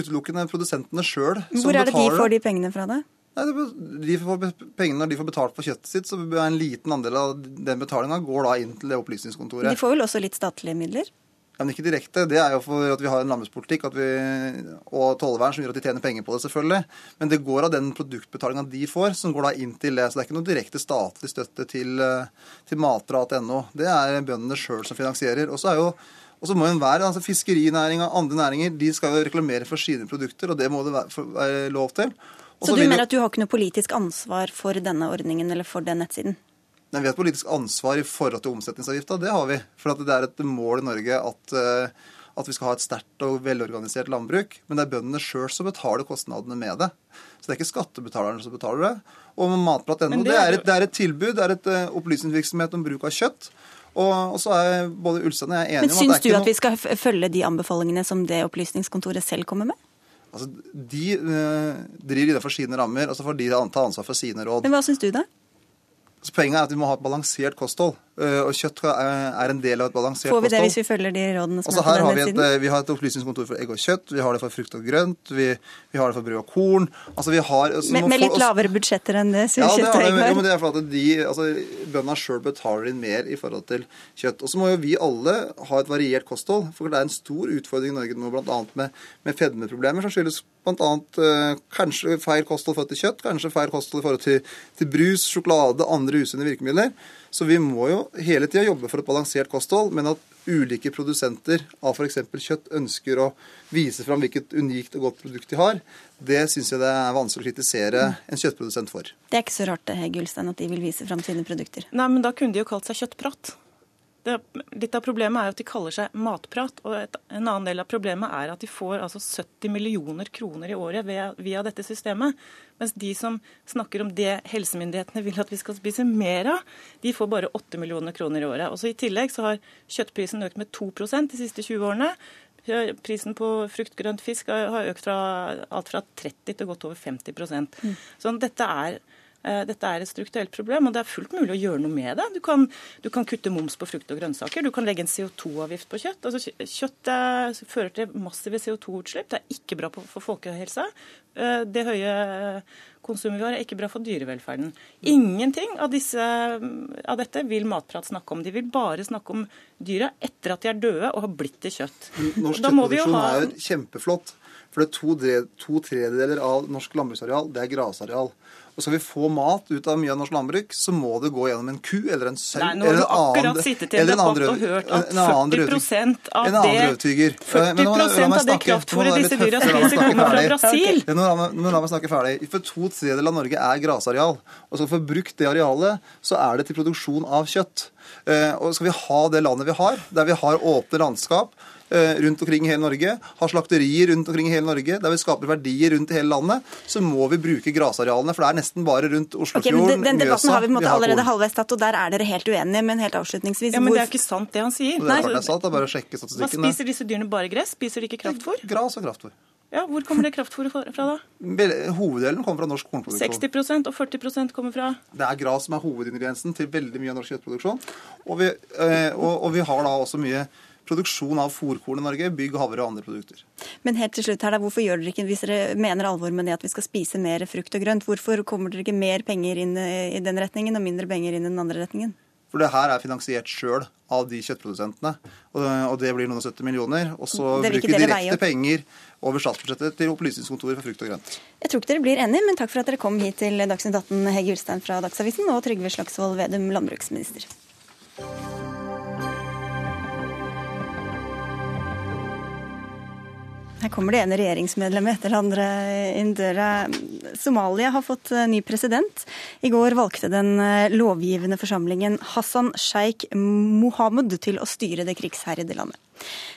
utelukkende produsentene sjøl som betaler.
Hvor er det de får de pengene fra, da?
De får pengene Når de får betalt for kjøttet sitt, så en liten andel av den betalinga går da inn til det opplysningskontoret.
De får vel også litt statlige midler?
Ja, men ikke direkte. Det er jo for at vi har en landbrukspolitikk og tollvern som gjør at de tjener penger på det, selvfølgelig. Men det går av den produktbetalinga de får, som går da inn til det. Så det er ikke noe direkte statlig støtte til, til matprat.no. Det er bøndene sjøl som finansierer. Og så er jo og så må enhver, altså Fiskerinæringa og andre næringer de skal jo reklamere for sine produkter, og det må det være lov til.
Så du mener at du har ikke noe politisk ansvar for denne ordningen eller for den nettsiden?
Nei, Vi har et politisk ansvar i forhold til omsetningsavgifta, det har vi. For det er et mål i Norge at, eh, at vi skal ha et sterkt og velorganisert landbruk. Men det er bøndene sjøl som betaler kostnadene med det. Så det er ikke skattebetalerne som betaler det. Og Matprat.no det, det, det, er et tilbud, det er et uh, opplysningsvirksomhet om bruk av kjøtt. Og, og så er både Ulstein og jeg enige
Men om at det er ikke noe Men Syns du at vi skal følge de anbefalingene som det opplysningskontoret selv kommer med?
Altså, De uh, driver innenfor sine rammer, og så får de ta ansvar for sine råd.
Men Hva syns du, da?
Så Poenget er at vi må ha et balansert kosthold. Eh, og kjøtt er en del av et balansert kosthold.
Får vi det hvis vi følger de rådene som
er på denne siden? Et, vi har et opplysningskontor for egg og kjøtt, vi har det for frukt og grønt, vi, vi har det for brød og korn. Altså vi har,
altså, med, med, litt få, lavere budsjetter enn det ja, kjøtt og egg
har? Jo, men det er fordi de, altså, bøndene sjøl betaler inn mer i forhold til kjøtt. Og så må jo vi alle ha et variert kosthold. For det er en stor utfordring i Norge nå bl.a. Med, med fedmeproblemer som skyldes bl.a. Uh, kanskje feil kosthold i forhold til kjøtt, kanskje feil kosthold i forhold til, til brus, sjokolade, andre usunne virkemidler. Så vi må jo hele tida jobbe for et balansert kosthold, men at ulike produsenter av f.eks. kjøtt ønsker å vise fram hvilket unikt og godt produkt de har, det syns jeg det er vanskelig å kritisere en kjøttprodusent for.
Det er ikke så rart det, Gullstein, at de vil vise fram sine produkter.
Nei, men da kunne de jo kalt seg kjøttprat. Det, litt av problemet er at de kaller seg matprat. og et, En annen del av problemet er at de får altså 70 millioner kroner i året via, via, dette systemet. Mens de som snakker om det helsemyndighetene vil at vi skal spise mer av, de får bare 8 millioner kroner i året. Og så I tillegg så har kjøttprisen økt med 2% de siste 20 årene. Prisen på frukt, grønt, fisk har økt fra alt fra 30 til godt over 50 mm. Så dette er dette er et strukturelt problem, og det er fullt mulig å gjøre noe med det. Du kan, du kan kutte moms på frukt og grønnsaker, du kan legge en CO2-avgift på kjøtt. Altså, kjøtt er, fører til massive CO2-utslipp, det er ikke bra for folkehelsa. Eh, det høye konsumet vi har, er ikke bra for dyrevelferden. Ingenting av, disse, av dette vil Matprat snakke om. De vil bare snakke om dyra etter at de er døde og har blitt til kjøtt.
Norsk kjøttproduksjon ha... er kjempeflott. For det er to, to tredjedeler av norsk landbruksareal det er grasareal. Og skal vi få mat ut av mye av norsk landbruk, så må det gå gjennom en ku eller en sau
eller en annen i en debatt og hørt at 40 av det 40% av det kraftfôret disse dyra spiser, kommer fra Brasil.
Ja, nå la meg snakke ferdig. For to tredjedeler av Norge er grasareal. Og skal vi få brukt det arealet, så er det til produksjon av kjøtt. Eh, og skal vi ha det landet vi har, der vi har åpne landskap, Eh, rundt omkring i hele Norge, har slakterier rundt omkring i hele Norge, der vi skaper verdier rundt i hele landet, så må vi bruke grasarealene. For det er nesten bare rundt Oslofjorden, okay,
Den debatten har vi på en måte allerede halvveis tatt, og der er dere helt uenige. Men helt avslutningsvis
Ja, Men det er ikke sant det han sier.
Det er Nei. det er sant, det er bare å sjekke statistikken.
Hva spiser disse dyrene bare gress? Spiser de ikke kraftfôr?
Gras og kraftfôr.
Ja, Hvor kommer det kraftfôret fra, da?
Hoveddelen kommer fra norsk kornproduksjon.
60% og 40% kommer fra
Det er gras som er hovedingrediensen til veldig mye av norsk kjøttproduksjon. Og vi, øh, og, og vi har da også mye produksjon av fôrkorn i Norge, bygg, havre og andre produkter.
Men helt til slutt her, hvorfor gjør dere ikke, hvis dere mener alvor med det at vi skal spise mer frukt og grønt, hvorfor kommer dere ikke mer penger inn i den retningen og mindre penger inn i den andre retningen?
For det her er finansiert sjøl av de kjøttprodusentene. Og det blir noen og 70 millioner. Og så bruker vi direkte penger over statsbudsjettet til Opplysningskontoret for frukt og grønt.
Jeg tror ikke dere blir enige, men takk for at dere kom hit til Dagsnytt 18, Hegge Ulstein fra Dagsavisen og Trygve Slagsvold Vedum, landbruksminister. Her kommer det ene regjeringsmedlemmet etter det andre inn døra. Somalia har fått eh, ny president. I går valgte den eh, lovgivende forsamlingen Hassan Sheikh Mohammed til å styre det krigsherjede landet.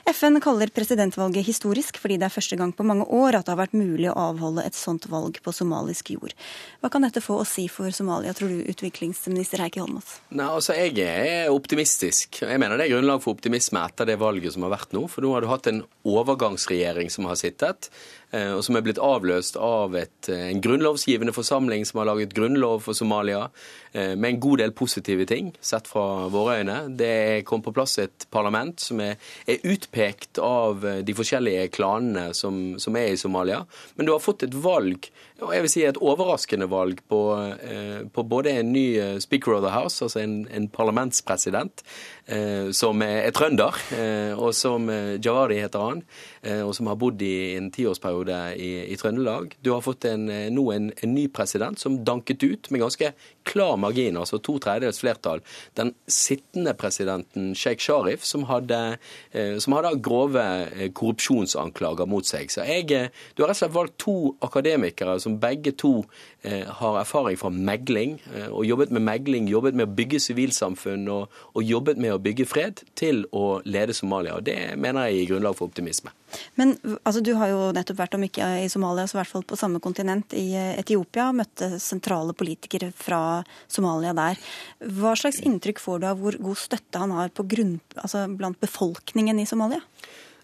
FN kaller presidentvalget historisk fordi det er første gang på mange år at det har vært mulig å avholde et sånt valg på somalisk jord. Hva kan dette få å si for Somalia, tror du, utviklingsminister Heikki Holmås?
Nei, altså Jeg er optimistisk. Jeg mener det er grunnlag for optimisme etter det valget som har vært nå. For nå har du hatt en overgangsregjering som har sittet. Eh, og som er blitt avløst av et, eh, en grunnlovsgivende forsamling som har laget grunnlov for Somalia, eh, med en god del positive ting, sett fra våre øyne. Det kom på plass et parlament som er, er utpekt av de forskjellige klanene som, som, er i Somalia. Men du har fått et valg, jeg vil si et overraskende valg, på, på både en ny speaker of the house, altså en, en parlamentspresident, som er, er trønder, og som Jawari heter han, og som har bodd i en tiårsperiode i, i Trøndelag. Du har fått en, eh, nå en, en, ny president som danket ut med ganske klar margin, altså to tredjedels flertall, den sittende presidenten Sheikh Sharif, som hadde, eh, som hadde grove eh, korrupsjonsanklager mot seg. Så jeg, Du har rett og slett valgt to akademikere som begge to har erfaring fra megling, og jobbet med megling, jobbet med å bygge sivilsamfunn og, og jobbet med å bygge fred, til å lede Somalia. og Det mener jeg gir grunnlag for optimisme.
Men altså, Du har jo nettopp vært, om ikke i Somalia, så i hvert fall på samme kontinent, i eh, Etiopia. Møtte sentrale politikere fra Somalia der. Hva slags inntrykk får du av hvor god støtte han har grunn, altså, blant befolkningen i Somalia?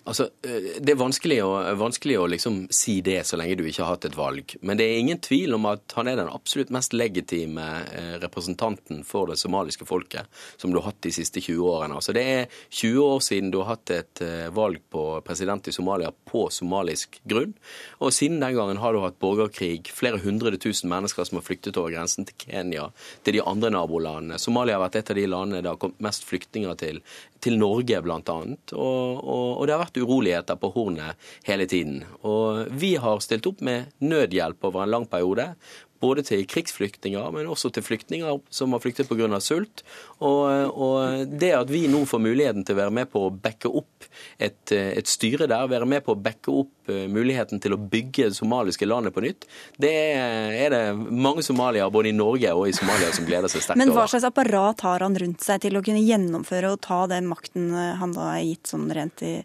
Altså, eh, Det er vanskelig å, vanskelig å liksom si det så lenge du ikke har hatt et valg. Men det er ingen tvil om at han er den absolutt mest legitime eh, representanten for det somaliske folket som du har hatt de siste 20 årene. Altså, Det er 20 år siden du har hatt et eh, valg på president i Somalia på somalisk grunn. Og siden den gangen har du hatt borgerkrig. Flere hundre tusen mennesker som har flyktet over grensen til Kenya, til de andre nabolandene. Somalia har vært et av de landene det har kommet mest flyktninger til til Norge, bl.a. Og, og, og det har vært uroligheter på hornet hele tiden. Og vi har stilt opp med nødhjelp over en lang periode både til krigsflyktninger, men også til flyktninger som har flyktet pga. sult. Og, og, det at vi nå får muligheten til å være med på å backe opp et, et, styre der, være med på å backe opp eh, muligheten til å bygge det somaliske landet på nytt, det er det mange somaliere både i Norge og i Somalia som gleder seg sterkt
over. Men hva slags apparat har han rundt seg til å kunne gjennomføre og ta den makten han da er gitt sånn rent i,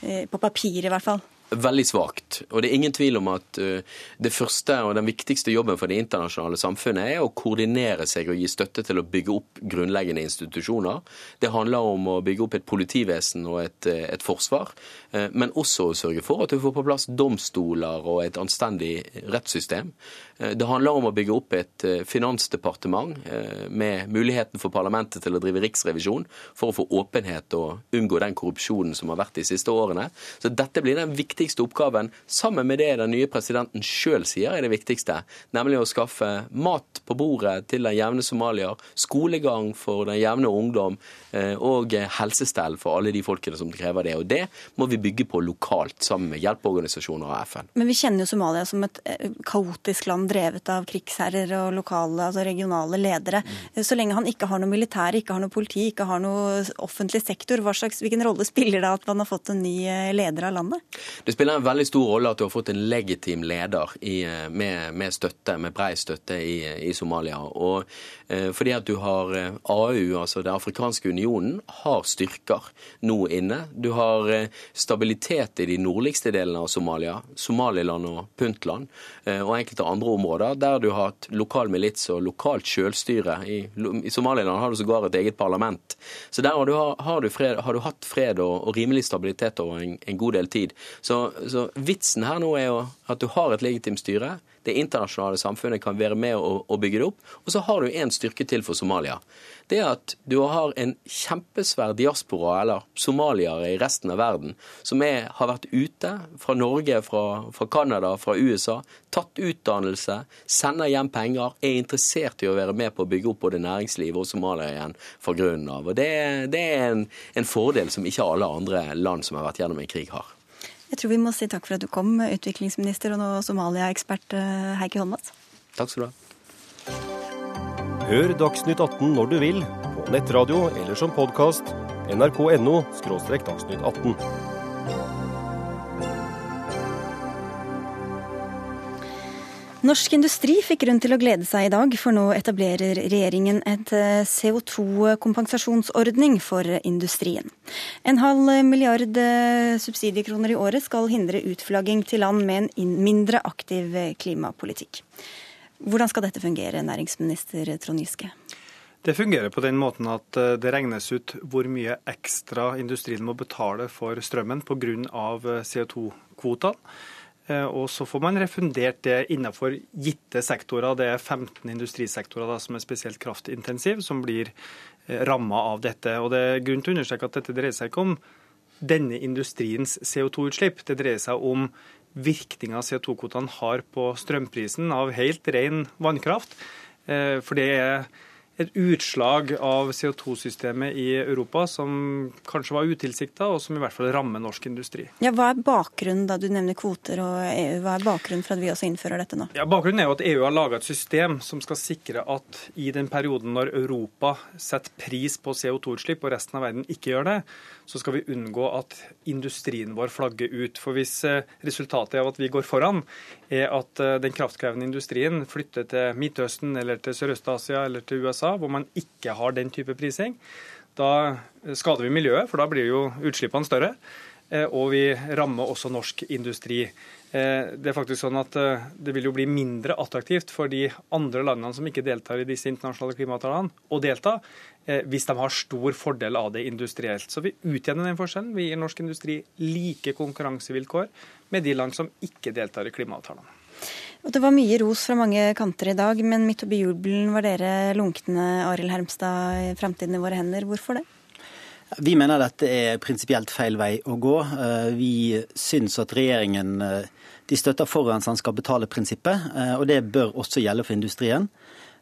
på papir i hvert fall?
Veldig svakt. Og det er ingen tvil om at det første og den viktigste jobben for det internasjonale samfunnet er å koordinere seg og gi støtte til å bygge opp grunnleggende institusjoner. Det handler om å bygge opp et politivesen og et, et forsvar, men også å sørge for at du får på plass domstoler og et anstendig rettssystem. Det handler om å bygge opp et finansdepartement med muligheten for parlamentet til å drive riksrevisjon for å få åpenhet og unngå den korrupsjonen som har vært de siste årene. Så dette blir den viktigste oppgaven, sammen med det den nye presidenten sjøl sier er det viktigste, nemlig å skaffe mat på bordet til den jevne somalier, skolegang for den jevne ungdom eh, og helsestell for alle de folkene som krever det. Og det må vi bygge på lokalt, sammen med hjelpeorganisasjoner og FN.
Men vi kjenner jo Somalia som et eh, kaotisk land drevet av krigsherrer og lokale, altså regionale ledere. Mm. Så lenge han ikke har noe militær, ikke har noe politi, ikke har noe offentlig sektor, slags, hvilken rolle spiller det at man har fått en ny eh, leder av landet?
Det spiller en veldig stor rolle at du har fått en legitim leder i, med, med, støtte, med brei støtte i, i Somalia. Og Eh, fordi at du har eh, AU, altså Den afrikanske unionen, har styrker nå inne. Du har eh, stabilitet i de nordligste delene av Somalia, Somaliland og Puntland, og enkelte andre områder der du har hatt lokal milits og lokalt selvstyre. I, I, Somaliland har du sågar et eget parlament. Så der har du, har du, fred, har du hatt fred og, og, rimelig stabilitet over en, en god del tid. Så, så vitsen her nå er jo at du har et legitimt styre det internasjonale samfunnet kan være med å, å bygge det opp. Og så har du én styrke til for Somalia. Det er at du har en kjempesvær diaspora, eller somaliere i resten av verden, som er, har vært ute fra Norge, fra Canada, fra USA, tatt utdannelse, sender hjem penger, er interessert i å være med på å bygge opp både næringslivet og Somalia igjen fra grunnen av. Og det, det er en, en fordel som ikke alle andre land som har vært gjennom en krig, har.
Jeg tror vi må si takk for at du kom, utviklingsminister og nå Somalia-ekspert eh, Heikki Holmås.
Takk skal du ha.
Hør Dagsnytt 18 når du vil, på nettradio eller som podkast. nrk.no – dagsnytt 18.
Norsk industri fikk grunn til å glede seg i dag, for nå etablerer regjeringen et eh, CO2-kompensasjonsordning for industrien. En halv milliard eh, subsidiekroner i året skal hindre utflagging til land med en mindre aktiv klimapolitikk. Hvordan skal dette fungere, næringsminister Trond Giske?
Det fungerer på den måten at eh, det regnes ut hvor mye ekstra industrien må betale for strømmen pga. CO2-kvotene. Eh, og så får man refundert det innenfor gitte sektorer. Det er 15 industrisektorer da, som er spesielt kraftintensiv, som blir eh, ramma av dette. Og Det er grunn til å understreke at dette dreier seg ikke om denne industriens CO2-utslipp. Det dreier seg om virkninga CO2-kvotene har på strømprisen av helt ren vannkraft. Eh, for det er et utslag av CO2-systemet i Europa som kanskje var utilsikta, og som i hvert fall rammer norsk industri.
Ja, Hva er bakgrunnen da du nevner kvoter og EU? Hva er bakgrunnen for at vi også innfører dette nå?
Ja, Bakgrunnen er jo at EU har laga et system som skal sikre at i den perioden når Europa setter pris på CO2-utslipp og resten av verden ikke gjør det, så skal vi unngå at industrien vår flagger ut. For hvis eh, resultatet av at vi går foran, er at eh, den kraftkrevende industrien flytter til Midtøsten eller til Sørøst-Asia eller til USA, hvor man ikke har den type prising, da skader vi miljøet, for da blir jo utslippene større. Eh, og vi rammer også norsk industri. Eh, det er faktisk sånn at eh, det vil jo bli mindre attraktivt for de andre landene som ikke deltar i disse internasjonale klimaavtalene, å delta hvis de har stor fordel av det industrielt. Så vi utjevner den forskjellen. Vi gir norsk industri like konkurransevilkår med de land som ikke deltar i klimaavtalene.
Det var mye ros fra mange kanter i dag, men midt oppi jubelen var dere lunkne, Arild Hermstad, fremtiden i våre hender. Hvorfor det?
Vi mener dette er prinsipielt feil vei å gå. Vi syns at regjeringen de støtter forurenseren skal betale-prinsippet, eh, og det bør også gjelde for industrien.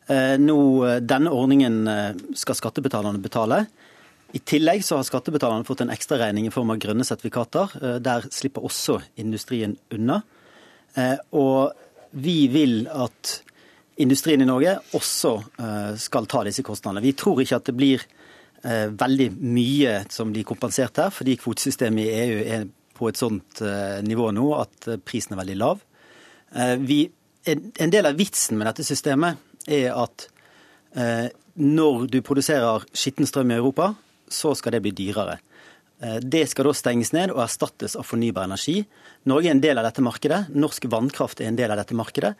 Eh, nå, eh, denne ordningen skal skattebetalerne betale. I tillegg så har skattebetalerne fått en ekstraregning i form av grønne sertifikater. Der slipper også industrien unna. Og vi vil at industrien i Norge også skal ta disse kostnadene. Vi tror ikke at det blir veldig mye som blir kompensert her, fordi kvotesystemet i EU er på et sånt eh, nivå nå at eh, prisen er veldig lav. Eh, vi, en del av vitsen med dette systemet er at når du produserer skitten strøm i Europa, så skal det bli dyrere. Eh, det skal da stenges ned og erstattes av fornybar energi. Norge er en del av dette markedet. Norsk vannkraft er en del av dette markedet.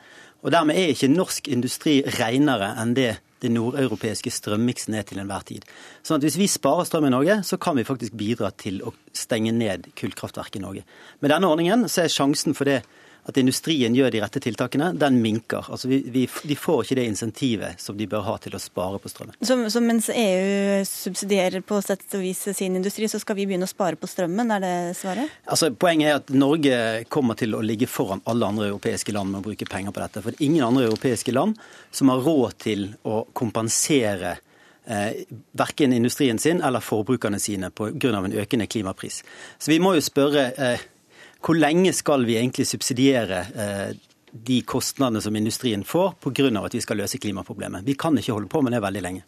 Og dermed er ikke norsk industri renere enn det det nordeuropeiske strømmiksen er til enhver tid. Sånn at Hvis vi sparer strøm i Norge, så kan vi faktisk bidra til å stenge ned kullkraftverk i Norge. Med denne ordningen så er sjansen for det at industrien gjør de rette tiltakene, den minker. Altså vi, vi, de får ikke det insentivet som de bør ha til å spare på strømmen.
Så, så, mens EU subsidierer på sett og vis sin industri, så skal vi begynne å spare på strømmen, er det svaret?
Altså, poenget er at Norge kommer til å ligge foran alle andre europeiske land med å bruke penger på dette. For det er ingen andre europeiske land som har råd til å kompensere eh, verken industrien sin eller forbrukerne sine pga. en økende klimapris. Så vi må jo spørre eh, hvor lenge skal vi egentlig subsidiere eh, de kostnadene som industrien får pga. at vi skal løse klimaproblemet? Vi kan ikke holde på med det veldig lenge.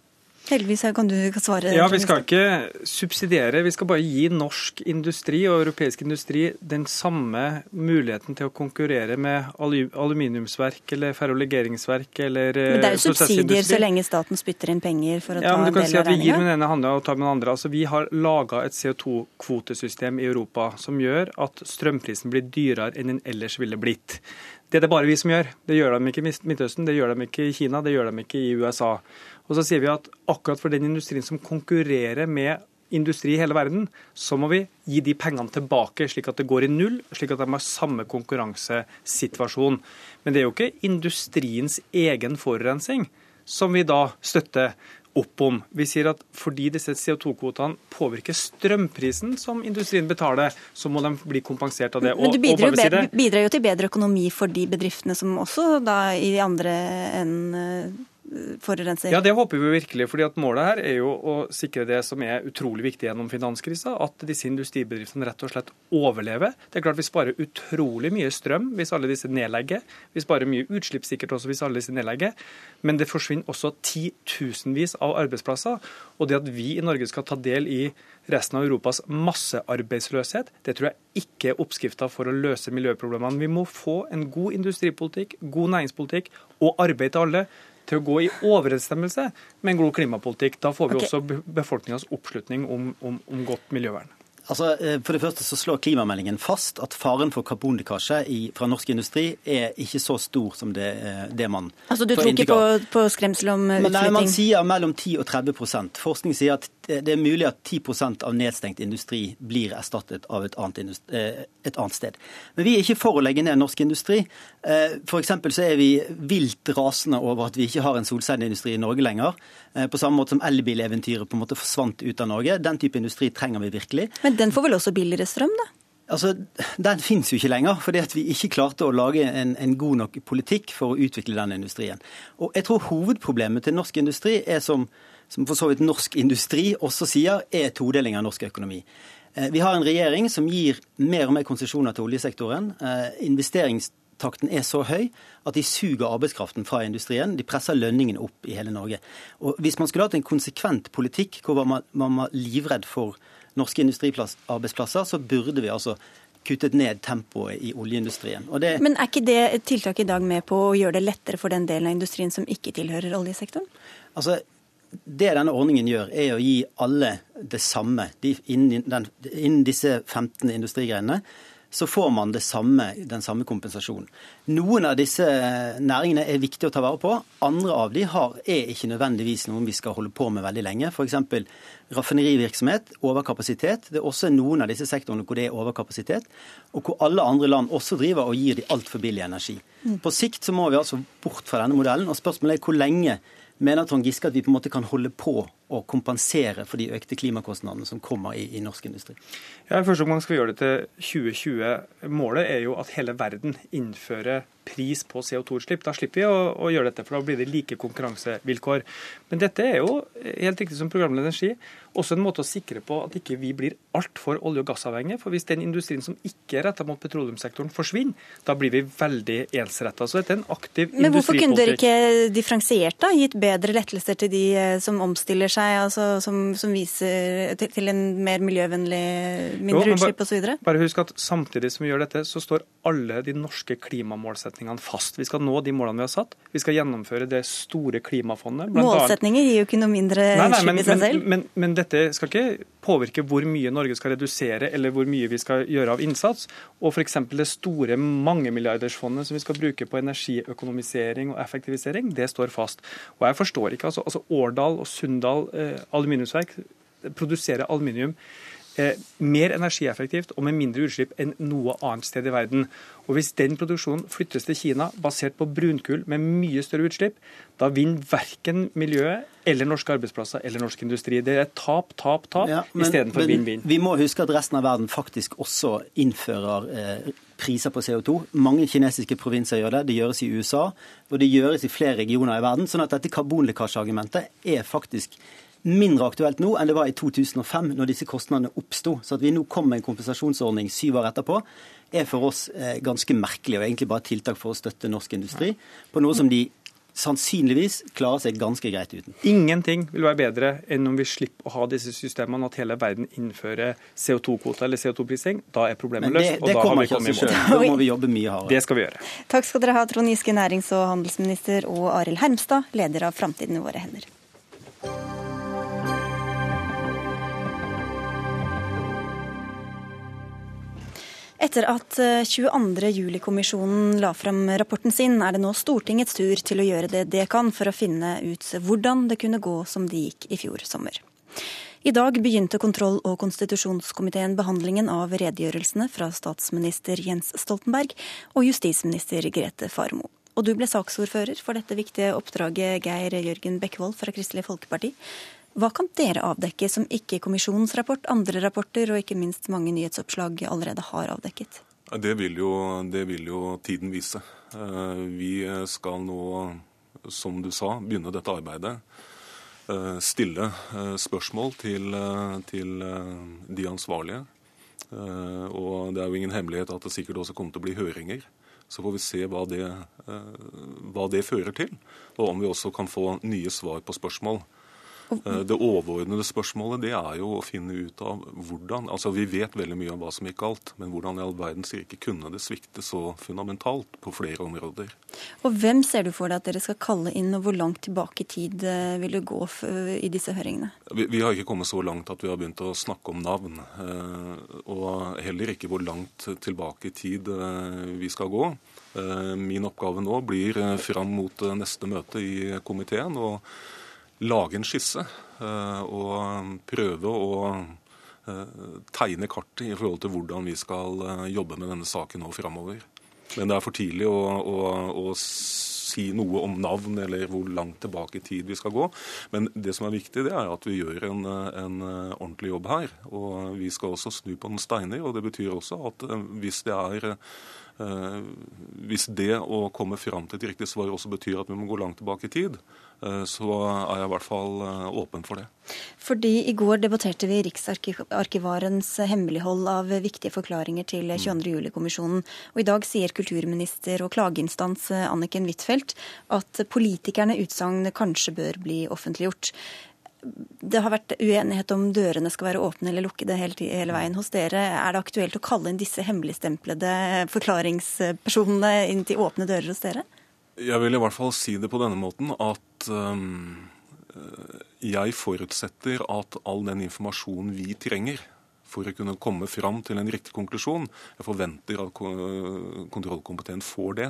Heldigvis kan du svare.
Ja, Vi skal ikke subsidiere, vi skal bare gi norsk industri og europeisk industri den samme muligheten til å konkurrere med aluminiumsverk eller ferrolegeringsverk eller
Men det er jo subsidier så lenge staten spytter inn penger for å
ja,
ta
en del av regninga? Du kan si at vi
gir
med den ene handa og tar med den andre. Altså, Vi har laga et CO2-kvotesystem i Europa som gjør at strømprisen blir dyrere enn den ellers ville blitt. Det er det bare vi som gjør. Det gjør de ikke i Midtøsten, det gjør de ikke i Kina, det gjør de ikke i USA. Og så sier vi at akkurat for den industrien som konkurrerer med industri i hele verden, så må vi gi de pengene tilbake, slik at det går i null, slik at de har samme konkurransesituasjon. Men det er jo ikke industriens egen forurensning som vi da støtter opp om. Vi sier at fordi disse CO2-kvotene påvirker strømprisen som industrien betaler, så må de bli kompensert av det.
Men du bidrar, bedre, bidrar jo til bedre økonomi for de bedriftene som også da i andre enn forurenser?
Ja, Det håper vi virkelig. fordi at Målet her er jo å sikre det som er utrolig viktig gjennom finanskrisa, at disse industribedriftene rett og slett overlever. Det er klart Vi sparer utrolig mye strøm hvis alle disse nedlegger. Vi sparer mye utslipp sikkert også hvis alle disse nedlegger. Men det forsvinner også titusenvis av arbeidsplasser. Og det at vi i Norge skal ta del i resten av Europas massearbeidsløshet, det tror jeg ikke er oppskrifta for å løse miljøproblemene. Vi må få en god industripolitikk, god næringspolitikk og arbeid til alle til å gå i overensstemmelse med en god klimapolitikk. Da får vi okay. også befolkningas oppslutning om, om, om godt miljøvern.
Altså, eh, for det første så slår klimameldingen fast at faren for karbonlekkasje fra norsk industri er ikke så stor som det, eh, det man
Altså Du tror ikke på, på, skremsel om utflytting?
Nei, Man sier mellom 10 og 30% Forskning sier at det er mulig at 10% av nedstengt industri blir erstattet av et annet, eh, et annet, sted. Men vi er ikke for å legge ned norsk industri. For så er vi vilt rasende over at vi ikke har en solcelleindustri i Norge lenger. På samme måte som elbileventyret på en måte forsvant ut av Norge. Den type industri trenger vi virkelig.
Men den får vel også billigere strøm, da?
Altså, Den finnes jo ikke lenger, fordi at vi ikke klarte å lage en, en, god nok politikk for å utvikle den industrien. Og jeg tror Hovedproblemet til norsk industri er, som, som for så vidt norsk industri også sier, er todeling av norsk økonomi. Eh, vi har en regjering som gir mer og mer konsesjoner til oljesektoren. Eh, investeringstakten er så høy at de suger arbeidskraften fra industrien. De presser lønningene opp i hele Norge. Og Hvis man skulle hatt en konsekvent politikk hvor man, man var livredd for norske industriarbeidsplasser, så burde vi altså kuttet ned tempoet i oljeindustrien.
Det... Men er ikke det tiltaket i dag med på å gjøre det lettere for den delen av industrien som ikke tilhører oljesektoren?
Altså, det denne ordningen gjør, er å gi alle det samme de, innen, den, innen, disse 15 industrigrenene så får man samme, den samme kompensasjonen. Noen av disse næringene er viktige å ta vare på. Andre av de har, er ikke nødvendigvis noen vi skal holde på med veldig lenge. F.eks. raffinerivirksomhet, overkapasitet. Det er også noen av disse sektorene hvor det er overkapasitet, og hvor alle andre land også driver og gir de altfor billig energi. Mm. På sikt så må vi altså bort fra denne modellen, og spørsmålet er hvor lenge mener Trond Giske at vi på en måte kan holde på å kompensere for de økte klimakostnadene som kommer i, i norsk industri?
Ja, første omgang skal vi gjøre det til 2020. Målet er jo at hele verden innfører pris på CO2-utslipp. Da slipper vi å, å, gjøre dette, for da blir det like konkurransevilkår. Men dette er jo, helt riktig som programlederen sier, også en måte å sikre på at ikke vi blir altfor olje- og gassavhengige. For hvis den industrien som ikke er retta mot petroleumssektoren forsvinner, da blir vi veldig ensretta. Så dette er en aktiv industripolitikk.
Men hvorfor kunne dere ikke differensiert, da? Gitt bedre lettelser til de eh, som omstiller seg, altså som, som viser til, til, en mer miljøvennlig, mindre jo, utslipp osv.?
Bare husk at samtidig som vi gjør dette, så står alle de norske klimamålsettingene fast. Vi skal nå de målene vi har satt. Vi skal gjennomføre det store klimafondet.
Målsetninger gir jo ikke noe mindre utslipp i seg selv.
Men, men, men, dette skal ikke påvirke hvor mye Norge skal redusere eller hvor mye vi skal gjøre av innsats. Og f.eks. det store mangemilliardersfondet som vi skal bruke på energiøkonomisering og effektivisering, det står fast. Og jeg forstår ikke, altså, altså Årdal og Sunndal aluminiumsverk produserer aluminium eh, mer energieffektivt og med mindre utslipp enn noe annet sted i verden. Og Hvis den produksjonen flyttes til Kina basert på brunkull med mye større utslipp, da vinner verken miljøet eller norske arbeidsplasser eller norsk industri. Det er tap, tap, tap ja, istedenfor vinn-vinn.
Vi må huske at resten av verden faktisk også innfører eh, priser på CO2. Mange kinesiske provinser gjør det. Det gjøres i USA, og det gjøres i flere regioner i verden. sånn at dette karbonlekkasjeargumentet er faktisk mindre aktuelt nå enn det var i 2005, når disse kostnadene oppsto. Så at vi nå kom med en kompensasjonsordning syv år etterpå, er for oss eh, ganske merkelig, og egentlig bare tiltak for å støtte norsk industri på noe som de sannsynligvis klarer seg ganske greit uten.
Ingenting vil være bedre enn om vi slipper å ha disse systemene, at hele verden innfører CO2-kvoter eller CO2-prising. Da er problemet løst, og da har vi kommet i mål.
Da må vi jobbe mye hardere.
Det skal vi gjøre.
Takk skal dere ha, Trond Giske, nærings- og handelsminister, og Arild Hermstad, leder av Framtiden i våre hender. Etter at 22.07-kommisjonen eh, la fram rapporten sin, er det nå Stortingets tur til å gjøre det det kan for å finne ut hvordan det kunne gå som det gikk i fjor sommer. I dag begynte kontroll- og konstitusjonskomiteen behandlingen av redegjørelsene fra statsminister Jens Stoltenberg og justisminister Grete Farmo. Og du ble saksordfører for dette viktige oppdraget, Geir Jørgen Bekkevold fra Kristelig Folkeparti. Hva kan dere avdekke som ikke kommisjonens rapport, andre rapporter og ikke minst mange nyhetsoppslag allerede har avdekket?
Det vil jo, det vil jo tiden vise. Eh, vi skal nå, som du sa, begynne dette arbeidet. Eh, stille eh, spørsmål til, til de ansvarlige. Og det er jo ingen hemmelighet at det sikkert også kommer til å bli høringer. Så får vi se hva det, hva det fører til, og om vi også kan få nye svar på spørsmål. Eh, det overordnede spørsmålet det er jo å finne ut av hvordan altså Vi vet veldig mye om hva som gikk galt, men hvordan i all verdens rike kunne det svikte så fundamentalt på flere områder?
Og Hvem ser du for deg at dere skal kalle inn, og hvor langt tilbake i tid eh, vil du gå i disse høringene?
Vi, vi har ikke kommet så langt at vi har begynt å snakke om navn. Eh, og heller ikke hvor langt tilbake i tid vi skal gå. Min oppgave nå blir fram mot neste møte i komiteen. og lage en skisse eh, og prøve å eh, tegne kartet i forhold til hvordan vi skal eh, jobbe med denne saken nå framover. Men det er for tidlig å, å, å, si noe om navn eller hvor langt tilbake i tid vi skal gå. Men det som er viktig, det er at vi gjør en, en ordentlig jobb her. Og vi skal også snu på den steiner. Og det betyr også at hvis det er hvis det å komme fram til et riktig svar også betyr at vi må gå langt tilbake i tid, så er jeg i hvert fall eh, åpen for det.
Fordi I går debatterte vi Riksarkivarens hemmelighold av viktige forklaringer til 22. Mm. Og I dag sier kulturminister og klageinstans eh, Anniken Huitfeldt at politikerne utsagn kanskje bør bli offentliggjort. Det har vært uenighet om dørene skal være åpne eller lukkede hele, hele veien hos dere. Er det aktuelt å kalle inn disse hemmeligstemplede forklaringspersonene inn til åpne dører hos dere?
Jeg vil i hvert fall si det på denne måten at um, jeg forutsetter at all den informasjonen vi trenger for å kunne komme fram til en riktig konklusjon Jeg forventer at kontrollkomiteen får det.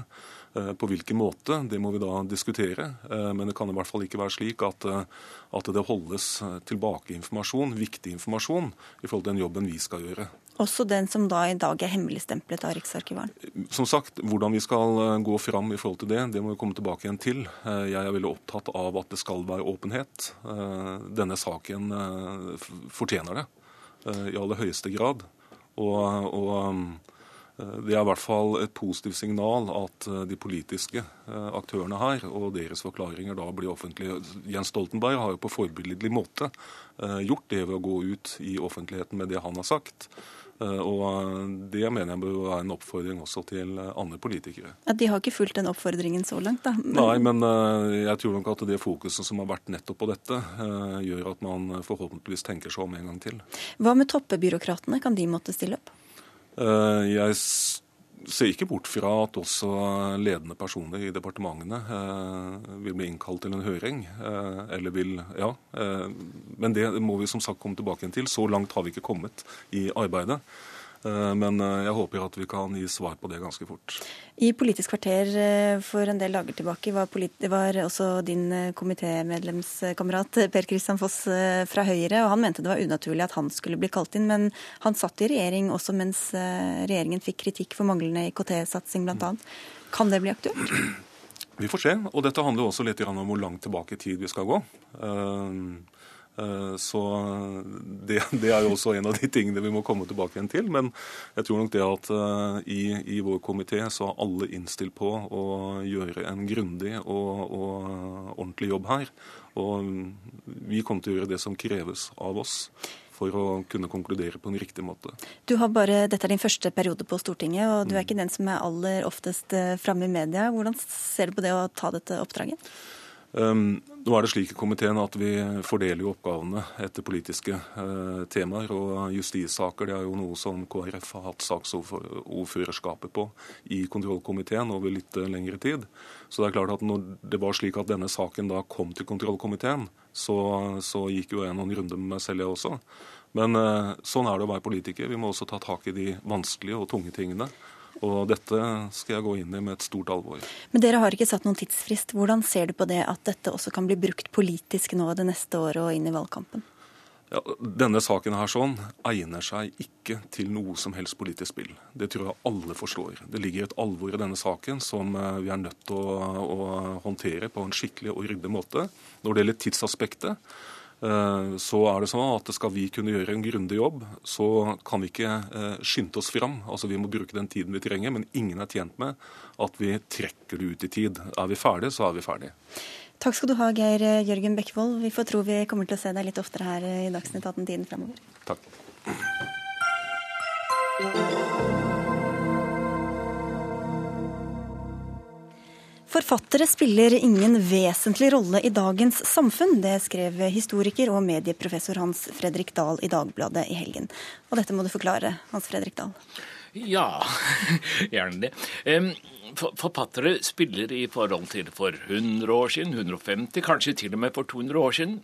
Eh, på hvilken måte, det må vi da diskutere. Eh, men det kan i hvert fall ikke være slik at, at det holdes tilbake informasjon, viktig informasjon, i forhold til den jobben vi skal gjøre.
Også den som da i dag er hemmeligstemplet av Riksarkivaren?
Som sagt, hvordan vi skal eh, gå fram i forhold til det, det må vi komme tilbake igjen til. Eh, jeg er veldig opptatt av at det skal være åpenhet. Eh, denne saken fortjener det i aller høyeste grad. Og, og det er i hvert fall et positivt signal at de politiske aktørene her og deres forklaringer da blir offentlige. Jens Stoltenberg har jo på forbilledlig måte gjort det ved å gå ut i offentligheten med det han har sagt. Eh, og Det mener jeg bør være en oppfordring også til andre politikere.
Ja, De har ikke fulgt den oppfordringen så langt, da?
Men... Nei, men eh, jeg tror nok at det fokuset som har vært nettopp på dette, eh, gjør at man forhåpentligvis tenker seg om en gang til.
Hva med toppebyråkratene, kan de måtte stille opp?
Jeg ser ikke bort fra at også ledende personer i departementene vil bli innkalt til en høring. Eller vil, ja, Men det må vi som sagt komme tilbake til. Så langt har vi ikke kommet i arbeidet. Eh, men eh, jeg håper at vi kan gi svar på det ganske fort.
I Politisk kvarter eh, for en del dager tilbake var, var også din komitémedlemskamerat Per Kristian Foss fra Høyre, og han mente det var unaturlig at han skulle bli kalt inn. Men han satt i regjering også mens regjeringen fikk kritikk for manglende IKT-satsing bl.a. Kan det bli aktuelt?
Vi får se. Og dette handler også litt om hvor langt tilbake i tid vi skal gå. Eh, så det, det, er jo også en av de tingene vi må komme tilbake igjen til. Men jeg tror nok det at uh, i, i, vår komité så er alle innstilt på å gjøre en grundig og, og ordentlig jobb her. Og vi kommer til å gjøre det som kreves av oss for å kunne konkludere på en riktig måte.
Du har bare, Dette er din første periode på Stortinget, og du er ikke den som er aller oftest eh, framme i media. Hvordan ser du på det å ta dette oppdraget?
Um, nå er det slik i komiteen at vi fordeler oppgavene etter politiske uh, temaer. Og justissaker det er jo noe som KrF har hatt saksordførerskapet på i kontrollkomiteen over litt uh, lengre tid. Så det er klart at når det var slik at denne saken da kom til kontrollkomiteen, så, så gikk jo jeg noen runder med meg selv, jeg også. Men uh, sånn er det å være politiker. Vi må også ta tak i de vanskelige og tunge tingene. Og dette skal jeg gå inn i med et stort alvor.
Men dere har ikke satt noen tidsfrist. Hvordan ser du på det at dette også kan bli brukt politisk nå det neste året og inn i valgkampen?
Ja, denne saken her sånn egner seg ikke til noe som helst politisk spill. Det tror jeg alle forstår. Det ligger et alvor i denne saken som eh, vi er nødt til å, å håndtere på en skikkelig og ryddig måte. Når det gjelder tidsaspektet, så er det sånn at skal vi kunne gjøre en grundig jobb, så kan vi ikke eh, skynde oss fram. Altså Vi må bruke den tiden vi trenger, men ingen er tjent med at vi trekker det ut i tid. Er vi ferdige, så er vi ferdige.
Takk skal du ha, Geir Jørgen Bekkevold. Vi får tro vi kommer til å se deg litt oftere her i Dagsnytt 18-tiden fremover.
Takk.
Forfattere spiller ingen vesentlig rolle i dagens samfunn. Det skrev historiker og medieprofessor Hans Fredrik Dahl i Dagbladet i helgen. Og dette må du forklare, Hans Fredrik Dahl.
Ja, gjerne det. Forfattere spiller i forhold til for 100 år siden, 150, kanskje til og med for 200 år siden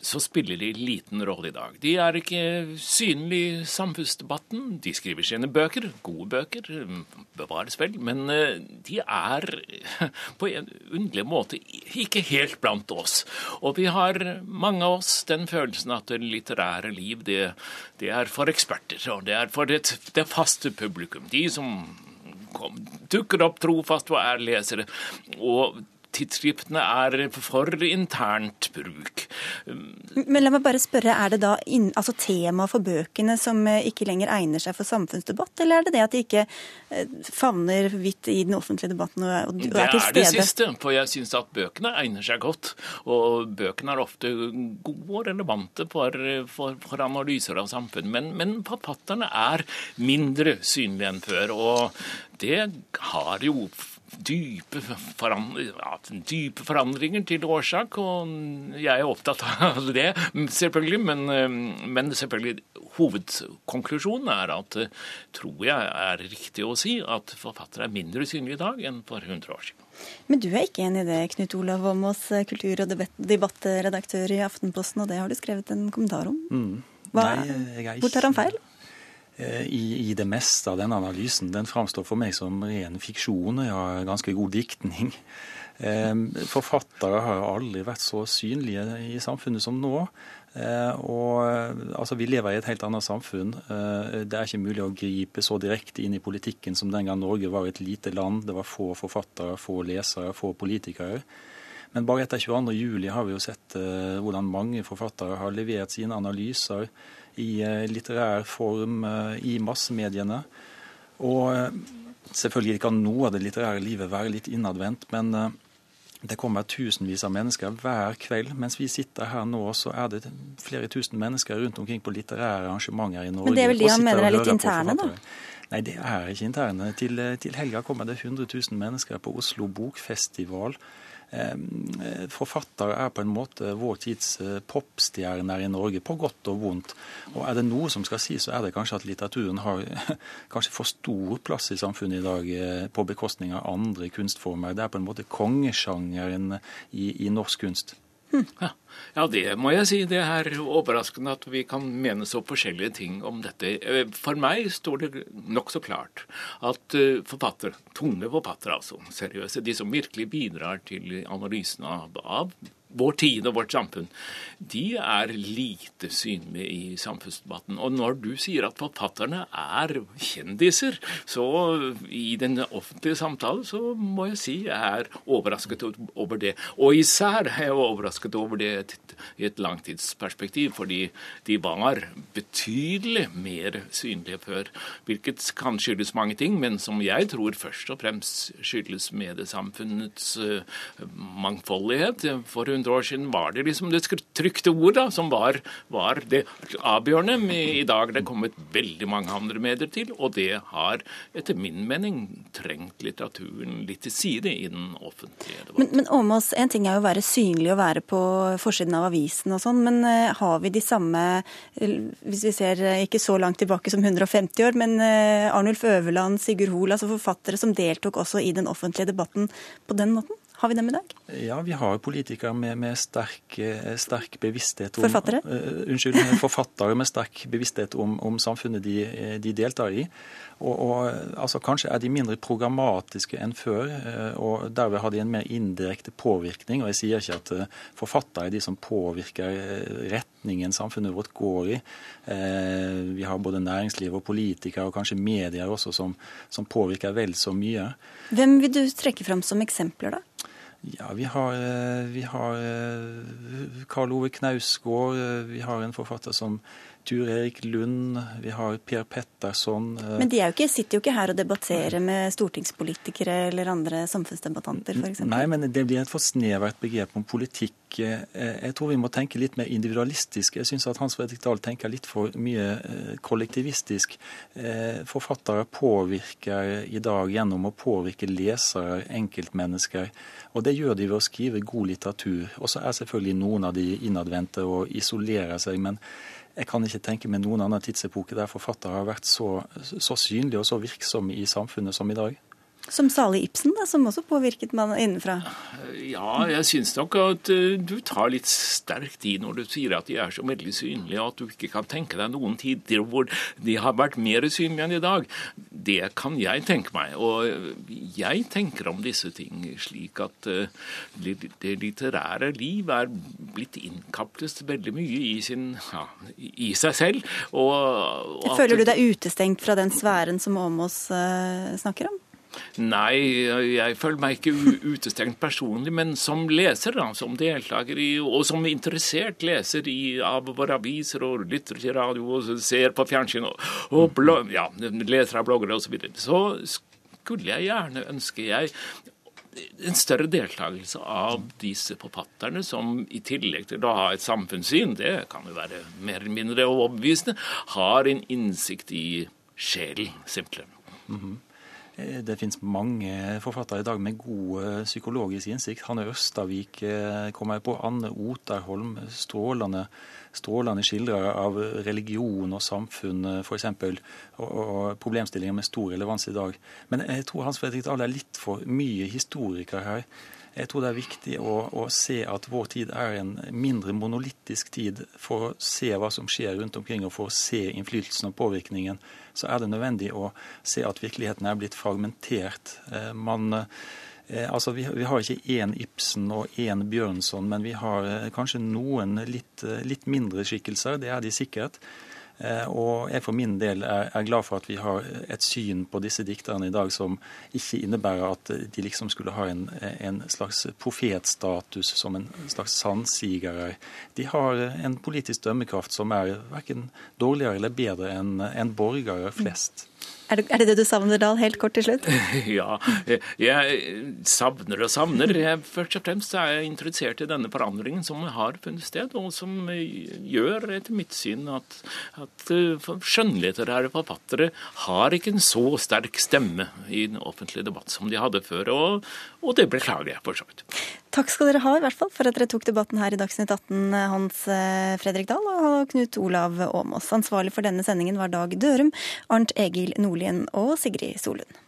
så spiller de liten rolle i dag. De er ikke synlige i samfunnsdebatten. De skriver sine bøker, gode bøker, bevares vel, men eh, de er på en underlig måte ikke helt blant oss. Og vi har, mange av oss, den følelsen at det litterære liv, det, det er for eksperter, og det er for det, det faste publikum. De som dukker opp trofast og er lesere. og tidsskriftene er for internt bruk.
Men la meg bare spørre, Er det da inn, altså temaet for bøkene som eh, ikke lenger egner seg for samfunnsdebatt, eller er det det at de ikke eh, favner vidt i den offentlige debatten og er til stede?
Det er det siste, for jeg syns at bøkene egner seg godt. Og bøkene er ofte gode og relevante for, for, for analyser av samfunn. Men, men forfatterne er mindre synlige enn før. og det har jo dype, forandringer, ja, dype forandringer til årsak, og jeg er opptatt av det, selvfølgelig. Men, eh, men selvfølgelig hovedkonklusjonen er at eh, tror jeg er riktig å si at forfattere er mindre synlige i dag enn for 100 år siden.
Men du er ikke enig i det, Knut Olav Åmås, kultur- og debattredaktør i Aftenposten, og det har du skrevet en kommentar om. Mm. Hva, Nei, hvor tar han feil?
Eh, i, i, det meste av denne analysen. Den framstår for meg som ren fiksjon, Jeg har ganske god diktning. Eh, forfattere har aldri vært så synlige i samfunnet som nå. Eh, og altså, Vi lever i et helt annet samfunn. Det er ikke mulig å gripe så direkte inn i politikken som den gang Norge var et lite land. Det var få forfattere, få lesere, få politikere. Men bare etter 22.07 har vi jo sett hvordan mange forfattere har levert sine analyser i eh, litterær form eh, i massemediene. Og eh, selvfølgelig kan noe av det litterære livet være litt innadvendt, men det kommer tusenvis av mennesker hver kveld. Mens vi sitter her nå, så er det flere tusen mennesker rundt omkring på litterære arrangementer i Norge.
Men det er vel de han mener er litt interne, da?
Nei, det er ikke interne. Til, til helga kommer det 100 000 mennesker på Oslo Bokfestival. Forfattere er på en måte vår tids eh, popstjerner i Norge, på godt og vondt. Og er det noe som skal sies, så er det kanskje at litteraturen har kanskje for stor plass i samfunnet i dag, eh, på bekostning av andre kunstformer. Det er på en måte kongesjangeren i, i norsk kunst.
Ja. ja. det må jeg si. Det er overraskende at vi kan mene så forskjellige ting om dette. Eh, for meg står det nokså klart at eh, forfattere, tunge forfattere altså, seriøse, de som virkelig bidrar til analysen av, av vår tid og vårt samfunn, de er lite synlige i samfunnsdebatten. Og når du sier at forfatterne er kjendiser, så i den offentlige samtalen så må jeg si jeg er overrasket over det. Og især er jeg overrasket over det i et langtidsperspektiv, fordi de var betydelig mer synlige før. Hvilket kan skyldes mange ting, men som jeg tror først og fremst skyldes mediesamfunnets uh, mangfoldighet. For 100 år siden var det liksom det trykte ord da, som var, var det avgjørende. I dag det er kommet veldig mange andre medier til, og det har etter min mening trengt litteraturen litt til side i den offentlige debatten.
Men, men Åmås, en ting er jo å være synlig og være på forsiden av avisen og sånn, men uh, har vi de samme, hvis vi ser uh, ikke så langt tilbake som 150 år, men Arnulf Øverland, Sigurd Hoel, altså forfattere som deltok også i den offentlige debatten på den måten? Har vi dem i dag?
Ja, vi har politikere med, med sterk, sterk, bevissthet om
Forfattere?
Uh, unnskyld, forfattere med sterk bevissthet om, om samfunnet de, de, deltar i. Og, og altså, Kanskje er de mindre programmatiske enn før, og derved har de en mer indirekte påvirkning. og Jeg sier ikke at forfattere er de som påvirker retningen samfunnet vårt går i. Vi har både næringsliv og politikere, og kanskje medier også, som, som påvirker vel så mye.
Hvem vil du trekke fram som eksempler, da?
Ja, vi har, vi har Karl Ove Knausgård. Vi har en forfatter som Tur Erik Lund, vi har Per Petterson
Men de jo ikke, sitter jo ikke her og debatterer med stortingspolitikere eller andre samfunnsdebattanter, f.eks.?
Nei, men det blir et for snevert begrep om politikk. Jeg tror vi må tenke litt mer individualistisk. Jeg syns at Hans Fredrik Dahl tenker litt for mye kollektivistisk. Forfattere påvirker i dag gjennom å påvirke lesere, enkeltmennesker. Og det gjør de ved å skrive god litteratur. Og så er selvfølgelig noen av de innadvendte og isolerer seg. men jeg kan ikke tenke meg noen annen tidsepoke der forfattere har vært så, så synlige og så virksomme i samfunnet som i dag.
Som Salig Ibsen, da, som også påvirket man innenfra?
Ja, jeg syns nok at uh, du tar litt sterkt i når du sier at de er så veldig synlige, at du ikke kan tenke deg noen tider hvor de har vært mer synlige enn i dag. Det kan jeg tenke meg. Og jeg tenker om disse ting slik at uh, det litterære liv er blitt innkapslet veldig mye i, sin, ja, i seg selv. Og,
og Føler du deg utestengt fra den sfæren som Åmås uh, snakker om?
Nei, jeg føler meg ikke utestengt personlig, men som leser, da, som deltaker i, og som interessert leser i, av våre aviser og lytter til radio og ser på fjernsyn og, og blog, ja, leser av bloggere osv., så, videre, så skulle jeg gjerne ønske jeg en større deltakelse av disse forfatterne, som i tillegg til å ha et samfunnssyn, det kan jo være mer eller mindre overbevisende, har en innsikt i sjelen, simpelthen. Mm -hmm.
Det finnes mange forfattere i dag med god psykologisk innsikt. Hanne Østavik kommer jeg på. Anne Oterholm. Strålende, strålende skildrere av religion og samfunn, f.eks. Og, og problemstillinger med stor relevans i dag. Men jeg tror Hans Fredrik Dahl er litt for mye historiker her. Jeg tror det er viktig å, å, se at vår tid er en mindre monolittisk tid for å se hva som skjer rundt omkring, og for å se innflytelsen og påvirkningen så er det nødvendig å se at virkeligheten er blitt fragmentert. Man, altså vi, vi, har ikke én Ibsen og én Bjørnson, men vi har kanskje noen litt, litt mindre skikkelser. Det er de sikkert. Og jeg for min del er, er, glad for at vi har et syn på disse dikterne i dag som ikke innebærer at de liksom skulle ha en, en slags profetstatus som en slags sannsigere. De har en politisk dømmekraft som er verken dårligere eller bedre enn en borgere flest.
Er det, det, du savner, Dahl, helt kort til slutt?
Ja, jeg savner og savner. Først og fremst er jeg interessert i denne forandringen som har funnet sted, og som gjør, etter mitt syn, at, at eh, skjønnlitterære forfattere har ikke en så sterk stemme i den offentlige debatt som de hadde før. Og, og det beklager jeg for så vidt.
Takk skal dere ha i hvert fall for at dere tok debatten her i Dagsnytt 18, Hans eh, Fredrik Dahl og Knut Olav Åmås. Ansvarlig for denne sendingen var Dag Dørum, Arnt Egil Nordlien og Sigrid Solund.